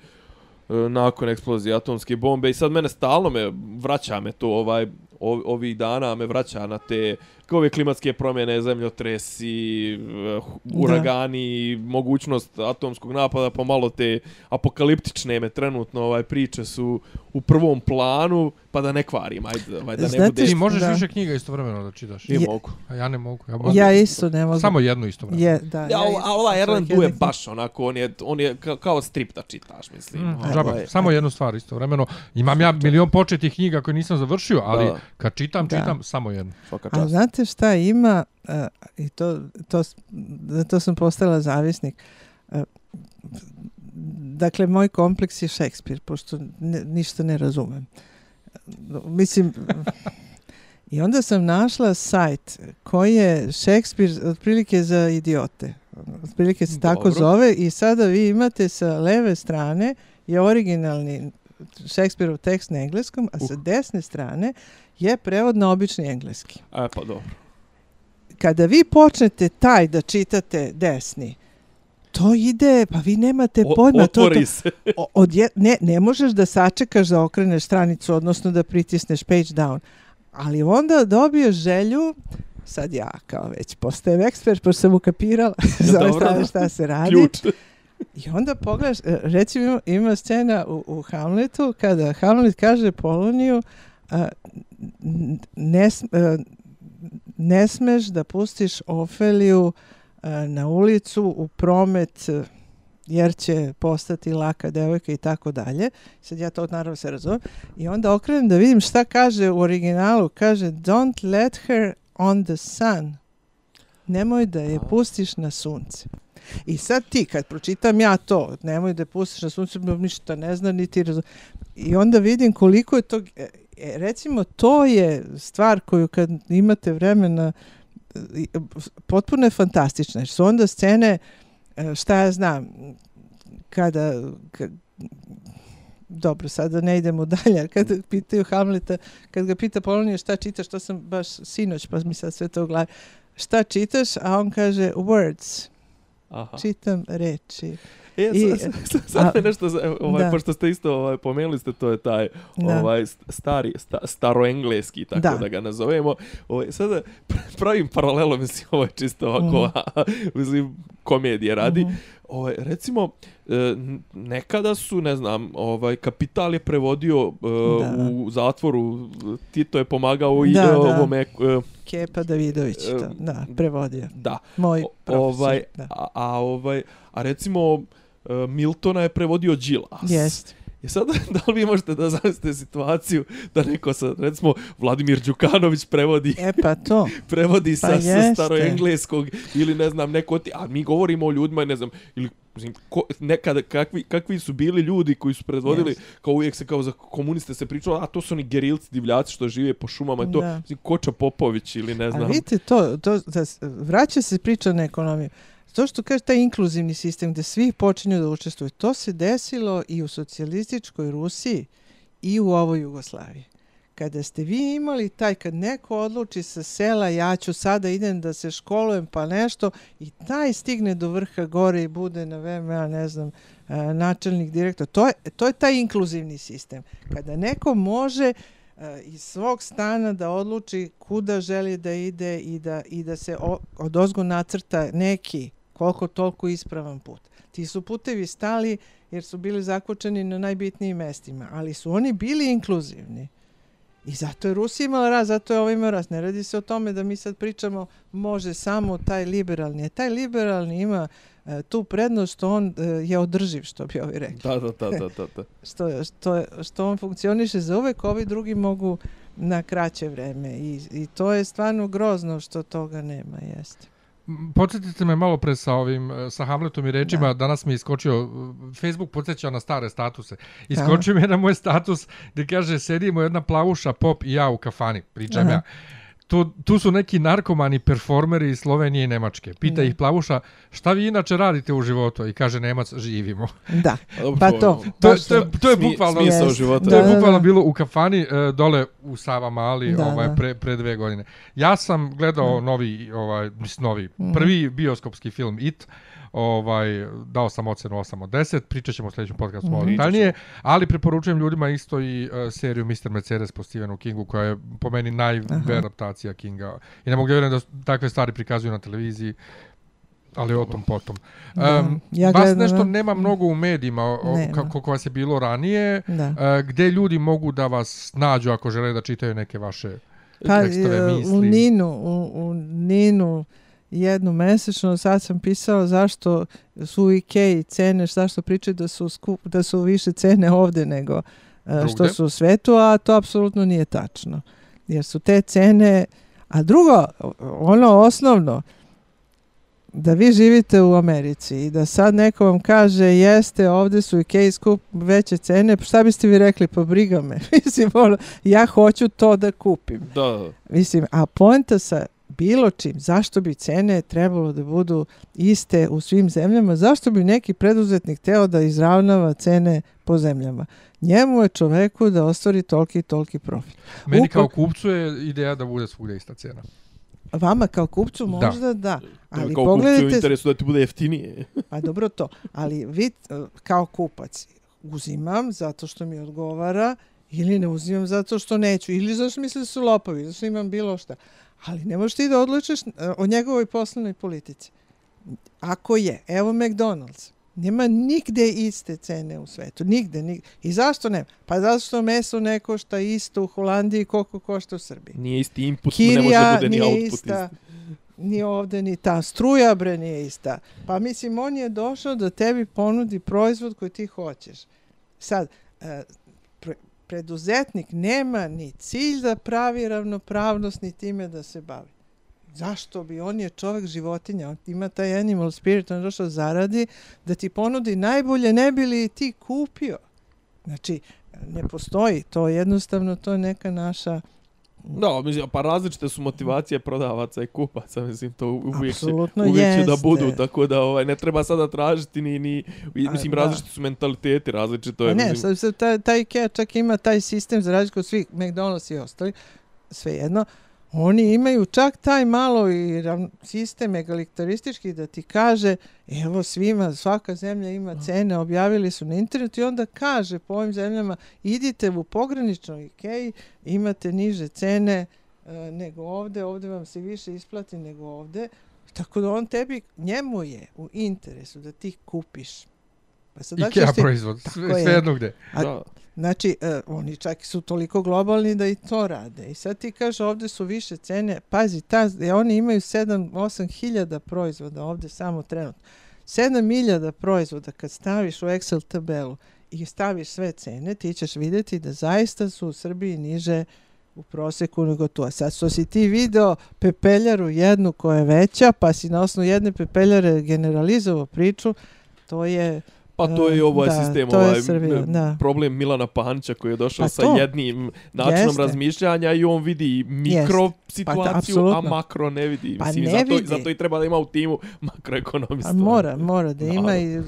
nakon eksplozije atomske bombe i sad mene stalno me vraća me to ovaj ovih dana me vraća na te kao ove klimatske promjene, zemljotresi, eh, uragani, da. mogućnost atomskog napada, pa malo te apokaliptične me trenutno ovaj priče su u prvom planu, pa da ne kvarim, ajde, ovaj, da Znate ne bude... Ti možeš da. više knjiga istovremeno da čitaš. Nije Je- mogu. A ja ne mogu. Ja, mogu. Ja isto ne mogu. Samo jednu istovremeno. Je, da. Ja, isto a ova Erland tu je baš onako, on je, on je kao, kao strip da čitaš, mislim. Mm, Ovaj, samo jednu stvar istovremeno. Imam ja milion početih knjiga koje nisam završio, ali Da. kad čitam, Da. čitam samo jednu. Svaka A čast. Znate šta ima, uh, i to, to, za to sam postala zavisnik, uh, dakle, moj kompleks je Šekspir, pošto ne, ništa ne razumem. Mislim, i onda sam našla sajt koji je Šekspir otprilike za idiote. Otprilike se tako Dobro. zove i sada vi imate sa leve strane je originalni Šekspirov tekst na engleskom, a sa desne strane je prevod na obični engleski E, pa dobro. kada vi počnete taj da čitate desni, to ide, pa vi nemate O- pojma. To, to, otvori se. o- odje, ne, ne možeš da sačekaš da okreneš stranicu, odnosno da pritisneš page down. Ali onda dobiješ želju, sad ja kao već postajem ekspert, pošto sam ukapirala za ove dobro, strane šta se radi. Ključ. I onda pogledaš, e, recimo ima, ima scena u, u Hamletu kada Hamlet kaže Poloniju a, ne, sm- e, ne smeš da pustiš Ofeliju a, na ulicu u promet e, jer će postati laka devojka i tako dalje. Sad ja to naravno se razumem. I onda okrenem da vidim šta kaže u originalu. Kaže, don't let her on the sun. Nemoj da je A. pustiš na sunce. I sad ti, kad pročitam ja to, nemoj da pustiš na suncu, ništa ne zna, niti razum... I onda vidim koliko je to... e, e recimo, to je stvar koju kad imate vremena, e, potpuno je fantastična. Jer su onda scene, e, šta ja znam, kada... kad, dobro, sada ne idemo dalje, kad pitaju Hamleta, kad ga pita Polonija šta čitaš, to sam baš sinoć, pa mi sad sve to u glavi. Šta čitaš? A on kaže, words. Aha. Čitam reči. E, I- sad, sad, sad, sad a- nešto, ovaj, da. pošto ste isto ovaj, pomenuli ste, to je taj Da. ovaj st- stari, sta, staroengleski, tako da. Da. ga nazovemo. Ovaj, sada pr- pravim paralelu, mislim, ovo je čisto ovako, mislim, komedije radi. Mhm. Ovaj, recimo, e, nekada su, ne znam, ovaj, Kapital je prevodio e, Da. u zatvoru, Tito je pomagao i Da, e, da. ovome, e, Kepa Davidović, to, Em, da, prevodio. da, Moj profesor. ovaj, da. a, a, ovaj, a recimo, e, Miltona je prevodio Đilas. Jest. I sad, da li vi možete da zamislite situaciju da neko sa, recimo, Vladimir Đukanović prevodi, E pa to. prevodi sa, Pa sa jeste. staroengleskog ili ne znam, neko ti, a mi govorimo o ljudima, ne znam, ili mislim, ko, nekada, kakvi, kakvi su bili ljudi koji su predvodili, Jest. kao uvijek se kao za komuniste se pričalo, a to su oni gerilci, divljaci što žive po šumama i to, Da. mislim, Koča Popović ili ne A znam. vidite to, to da, vraća se priča na ekonomiju. To što kaže taj inkluzivni sistem gde svi počinju da učestvuju, to se desilo i u socijalističkoj Rusiji i u ovoj Jugoslaviji. Kada ste vi imali taj, kad neko odluči sa sela, ja ću sada idem da se školujem pa nešto, i taj stigne do vrha gore i bude na VMA, ne znam, načelnik, direktor. To je, to je taj inkluzivni sistem. Kada neko može iz svog stana da odluči kuda želi da ide i da, i da se od ozgo nacrta neki koliko toliko ispravan put. Ti su putevi stali jer su bili zakočeni na najbitnijim mestima, ali su oni bili inkluzivni. I zato je Rusija imala raz, zato je ovo imao raz. Ne radi se o tome da mi sad pričamo može samo taj liberalni. A taj liberalni ima e, tu prednost što on e, je održiv, što bi ovi rekli Da, da, da, da, da, da. što, što, je- što on funkcioniše za uvek, ovi drugi mogu na kraće vreme i, i to je stvarno grozno što toga nema, jeste. Podsjetite me malo pre sa ovim, e, sa Hamletom i rečima, da. danas mi je iskočio, e, Facebook podsjeća na stare statuse. Iskočio mi je na moj status gdje kaže, sedimo jedna plavuša, pop i ja u kafani, pričam Aha. ja. Tu, tu su neki narkomani performeri iz Slovenije i Nemačke. Pita Da. ih plavuša, šta vi inače radite u životu? I kaže, Nemac, živimo. Da, A dobro, pa to ono, To, je- to, je, to je Smi- bukvalno... smisao Jest. života. To je bukvalno bilo u kafani e, dole u Sava Mali Da, ovaj, pre, pre dve godine. Ja sam gledao novi, ovaj, novi, Mhm. prvi bioskopski film It, ovaj, dao sam ocenu 8 od 10, pričat ćemo u sljedećem podcastu malo Mhm. detaljnije, ali preporučujem ljudima isto i uh, seriju Mr. Mercedes po Stephenu Kingu, koja je po meni najve adaptacija Kinga. I ne mogu da vjerujem da takve stvari prikazuju na televiziji, ali o tom potom. Da, Um, ja vas gledam, nešto da. nema mnogo u medijima, o- Nema. kako vas je bilo ranije, Da. uh, gde ljudi mogu da vas nađu ako žele da čitaju neke vaše Pa tekstove, e, misli. u Ninu, u, u Ninu jednu mesečno, sad sam pisala zašto su u Ikeji cene, zašto pričaju da su, skup, da su više cene ovde nego e, što su u svetu, a to apsolutno nije tačno. Jer su te cene, a drugo, ono osnovno, da vi živite u Americi i da sad neko vam kaže jeste, ovde su Ikeji skup veće cene, pa šta biste vi rekli, pa briga me. Mislim, ono, ja hoću to da kupim. Da, Mislim, a poenta sa bilo čim, zašto bi cene trebalo da budu iste u svim zemljama, zašto bi neki preduzetnik teo da izravnava cene po zemljama? Njemu je čoveku da ostvari toliki i toliki profit. Meni kao kupcu je ideja da bude svugdje ista cijena. Vama kao kupcu Da. možda da, ali kao kupcu u pogledajte, interesu da ti bude jeftinije. pa dobro to, ali vi eh, kao kupac uzimam zato što mi odgovara ili ne uzimam zato što neću ili zato što misle da su lopovi, zato što imam bilo šta. Ali ne možeš ti da odlučiš eh, o njegovoj poslovnoj politici. Ako je, evo McDonald's, nema nigde iste cene u svetu, nigde, nigde. I zašto ne? Pa zato što meso ne košta isto u Holandiji koliko košta u Srbiji. Nije isti input, ne može da Kirija bude ni output ista, isti. ni ovde, ni ta. Struja, bre, nije ista. Pa mislim, on je došao da tebi ponudi proizvod koji ti hoćeš. Sad, e, preduzetnik nema ni cilj da pravi ravnopravnost, ni time da se bavi. Zašto bi? On je čovjek životinja, on ima taj animal spirit, on došao zaradi da ti ponudi najbolje, ne bi li ti kupio. Znači, ne postoji to, jednostavno to je neka naša Da, mislim, pa različite su motivacije prodavaca i kupaca, mislim, to uvijek će, Apsolutno uvijek će da budu, tako da ovaj, ne treba sada tražiti ni, ni A, mislim, da. različiti su mentaliteti, različito Pa je, ne, mislim, sad, sad, taj, taj IKEA čak ima taj sistem za razliku od svih McDonald's i ostali, svejedno, oni imaju čak taj malo i sistem egalitaristički da ti kaže evo svima, svaka zemlja ima cene, objavili su na internetu i onda kaže po ovim zemljama idite u pograničnoj IKEA, imate niže cene e, nego ovde, ovde vam se više isplati nego ovde, tako da on tebi, njemu je u interesu da ti kupiš. Pa sad, Ikea ti- proizvod, sve, je. sve jedno gde. a- da. Znači, e, oni čak su toliko globalni da i to rade. I sad ti kažeš ovde su više cene. Pazi, ta, e, oni imaju 7-8 hiljada proizvoda ovde samo trenutno. 7 hiljada proizvoda kad staviš u Excel tabelu i staviš sve cene, ti ćeš vidjeti da zaista su u Srbiji niže u proseku nego tu. A sad što si ti video pepeljaru jednu koja je veća, pa si na osnovu jedne pepeljare generalizovao priču, to je Pa to je i ovaj Da, sistem, to je ovaj Srbija, da. problem Milana Panča koji je došao Pa sa to. jednim načinom Jeste. razmišljanja i on vidi mikro situaciju, a apsolutno. makro ne vidi. Pa Mislim, ne zato, vidi. zato i treba da ima u timu makroekonomista. A mora, mora da ima i e,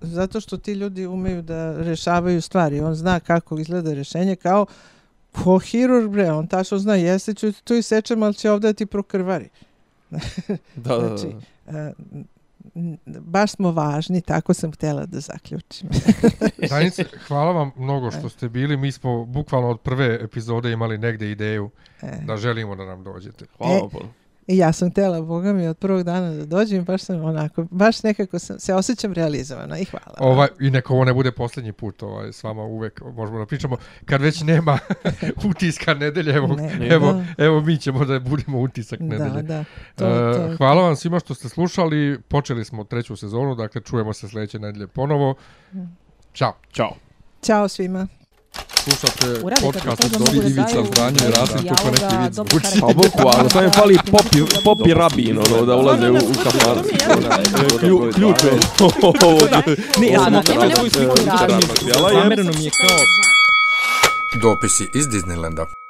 zato što ti ljudi umeju da rešavaju stvari. On zna kako izgleda rešenje kao ko hirurg bre, on tačno zna jeste ću tu i sečem, ali će ovdje ti prokrvari. Da, da, da. E, baš smo važni, tako sam htjela da zaključim. Danice, hvala vam mnogo što ste bili. Mi smo bukvalno od prve epizode imali negde ideju E. da želimo da nam dođete. Hvala E, vam. I ja sam htjela, Boga mi, od prvog dana da dođem, baš sam onako, baš nekako sam, se osjećam realizovana i hvala. vam. Ovaj, I neko ovo ne bude posljednji put ovaj, s vama uvek možemo da pričamo. Kad već nema utiska nedelje, evo, Ne, evo, da. evo mi ćemo da budemo utisak nedelje. Da, da. To, E, to, hvala vam svima što ste slušali. Počeli smo treću sezonu, dakle čujemo se sljedeće nedelje ponovo. Ćao. Ćao. Ćao svima slušate eh, podcast od Dobri Divica, Franjo i Rasim, to kao neki vid zvuči. Pa boku, ali sam je fali popi, popi rabin, ono, da ulaze u kafar. Ključ je. Ne, ja sam opet. Ja sam opet. Ja sam opet. Dopisi iz Disneylanda.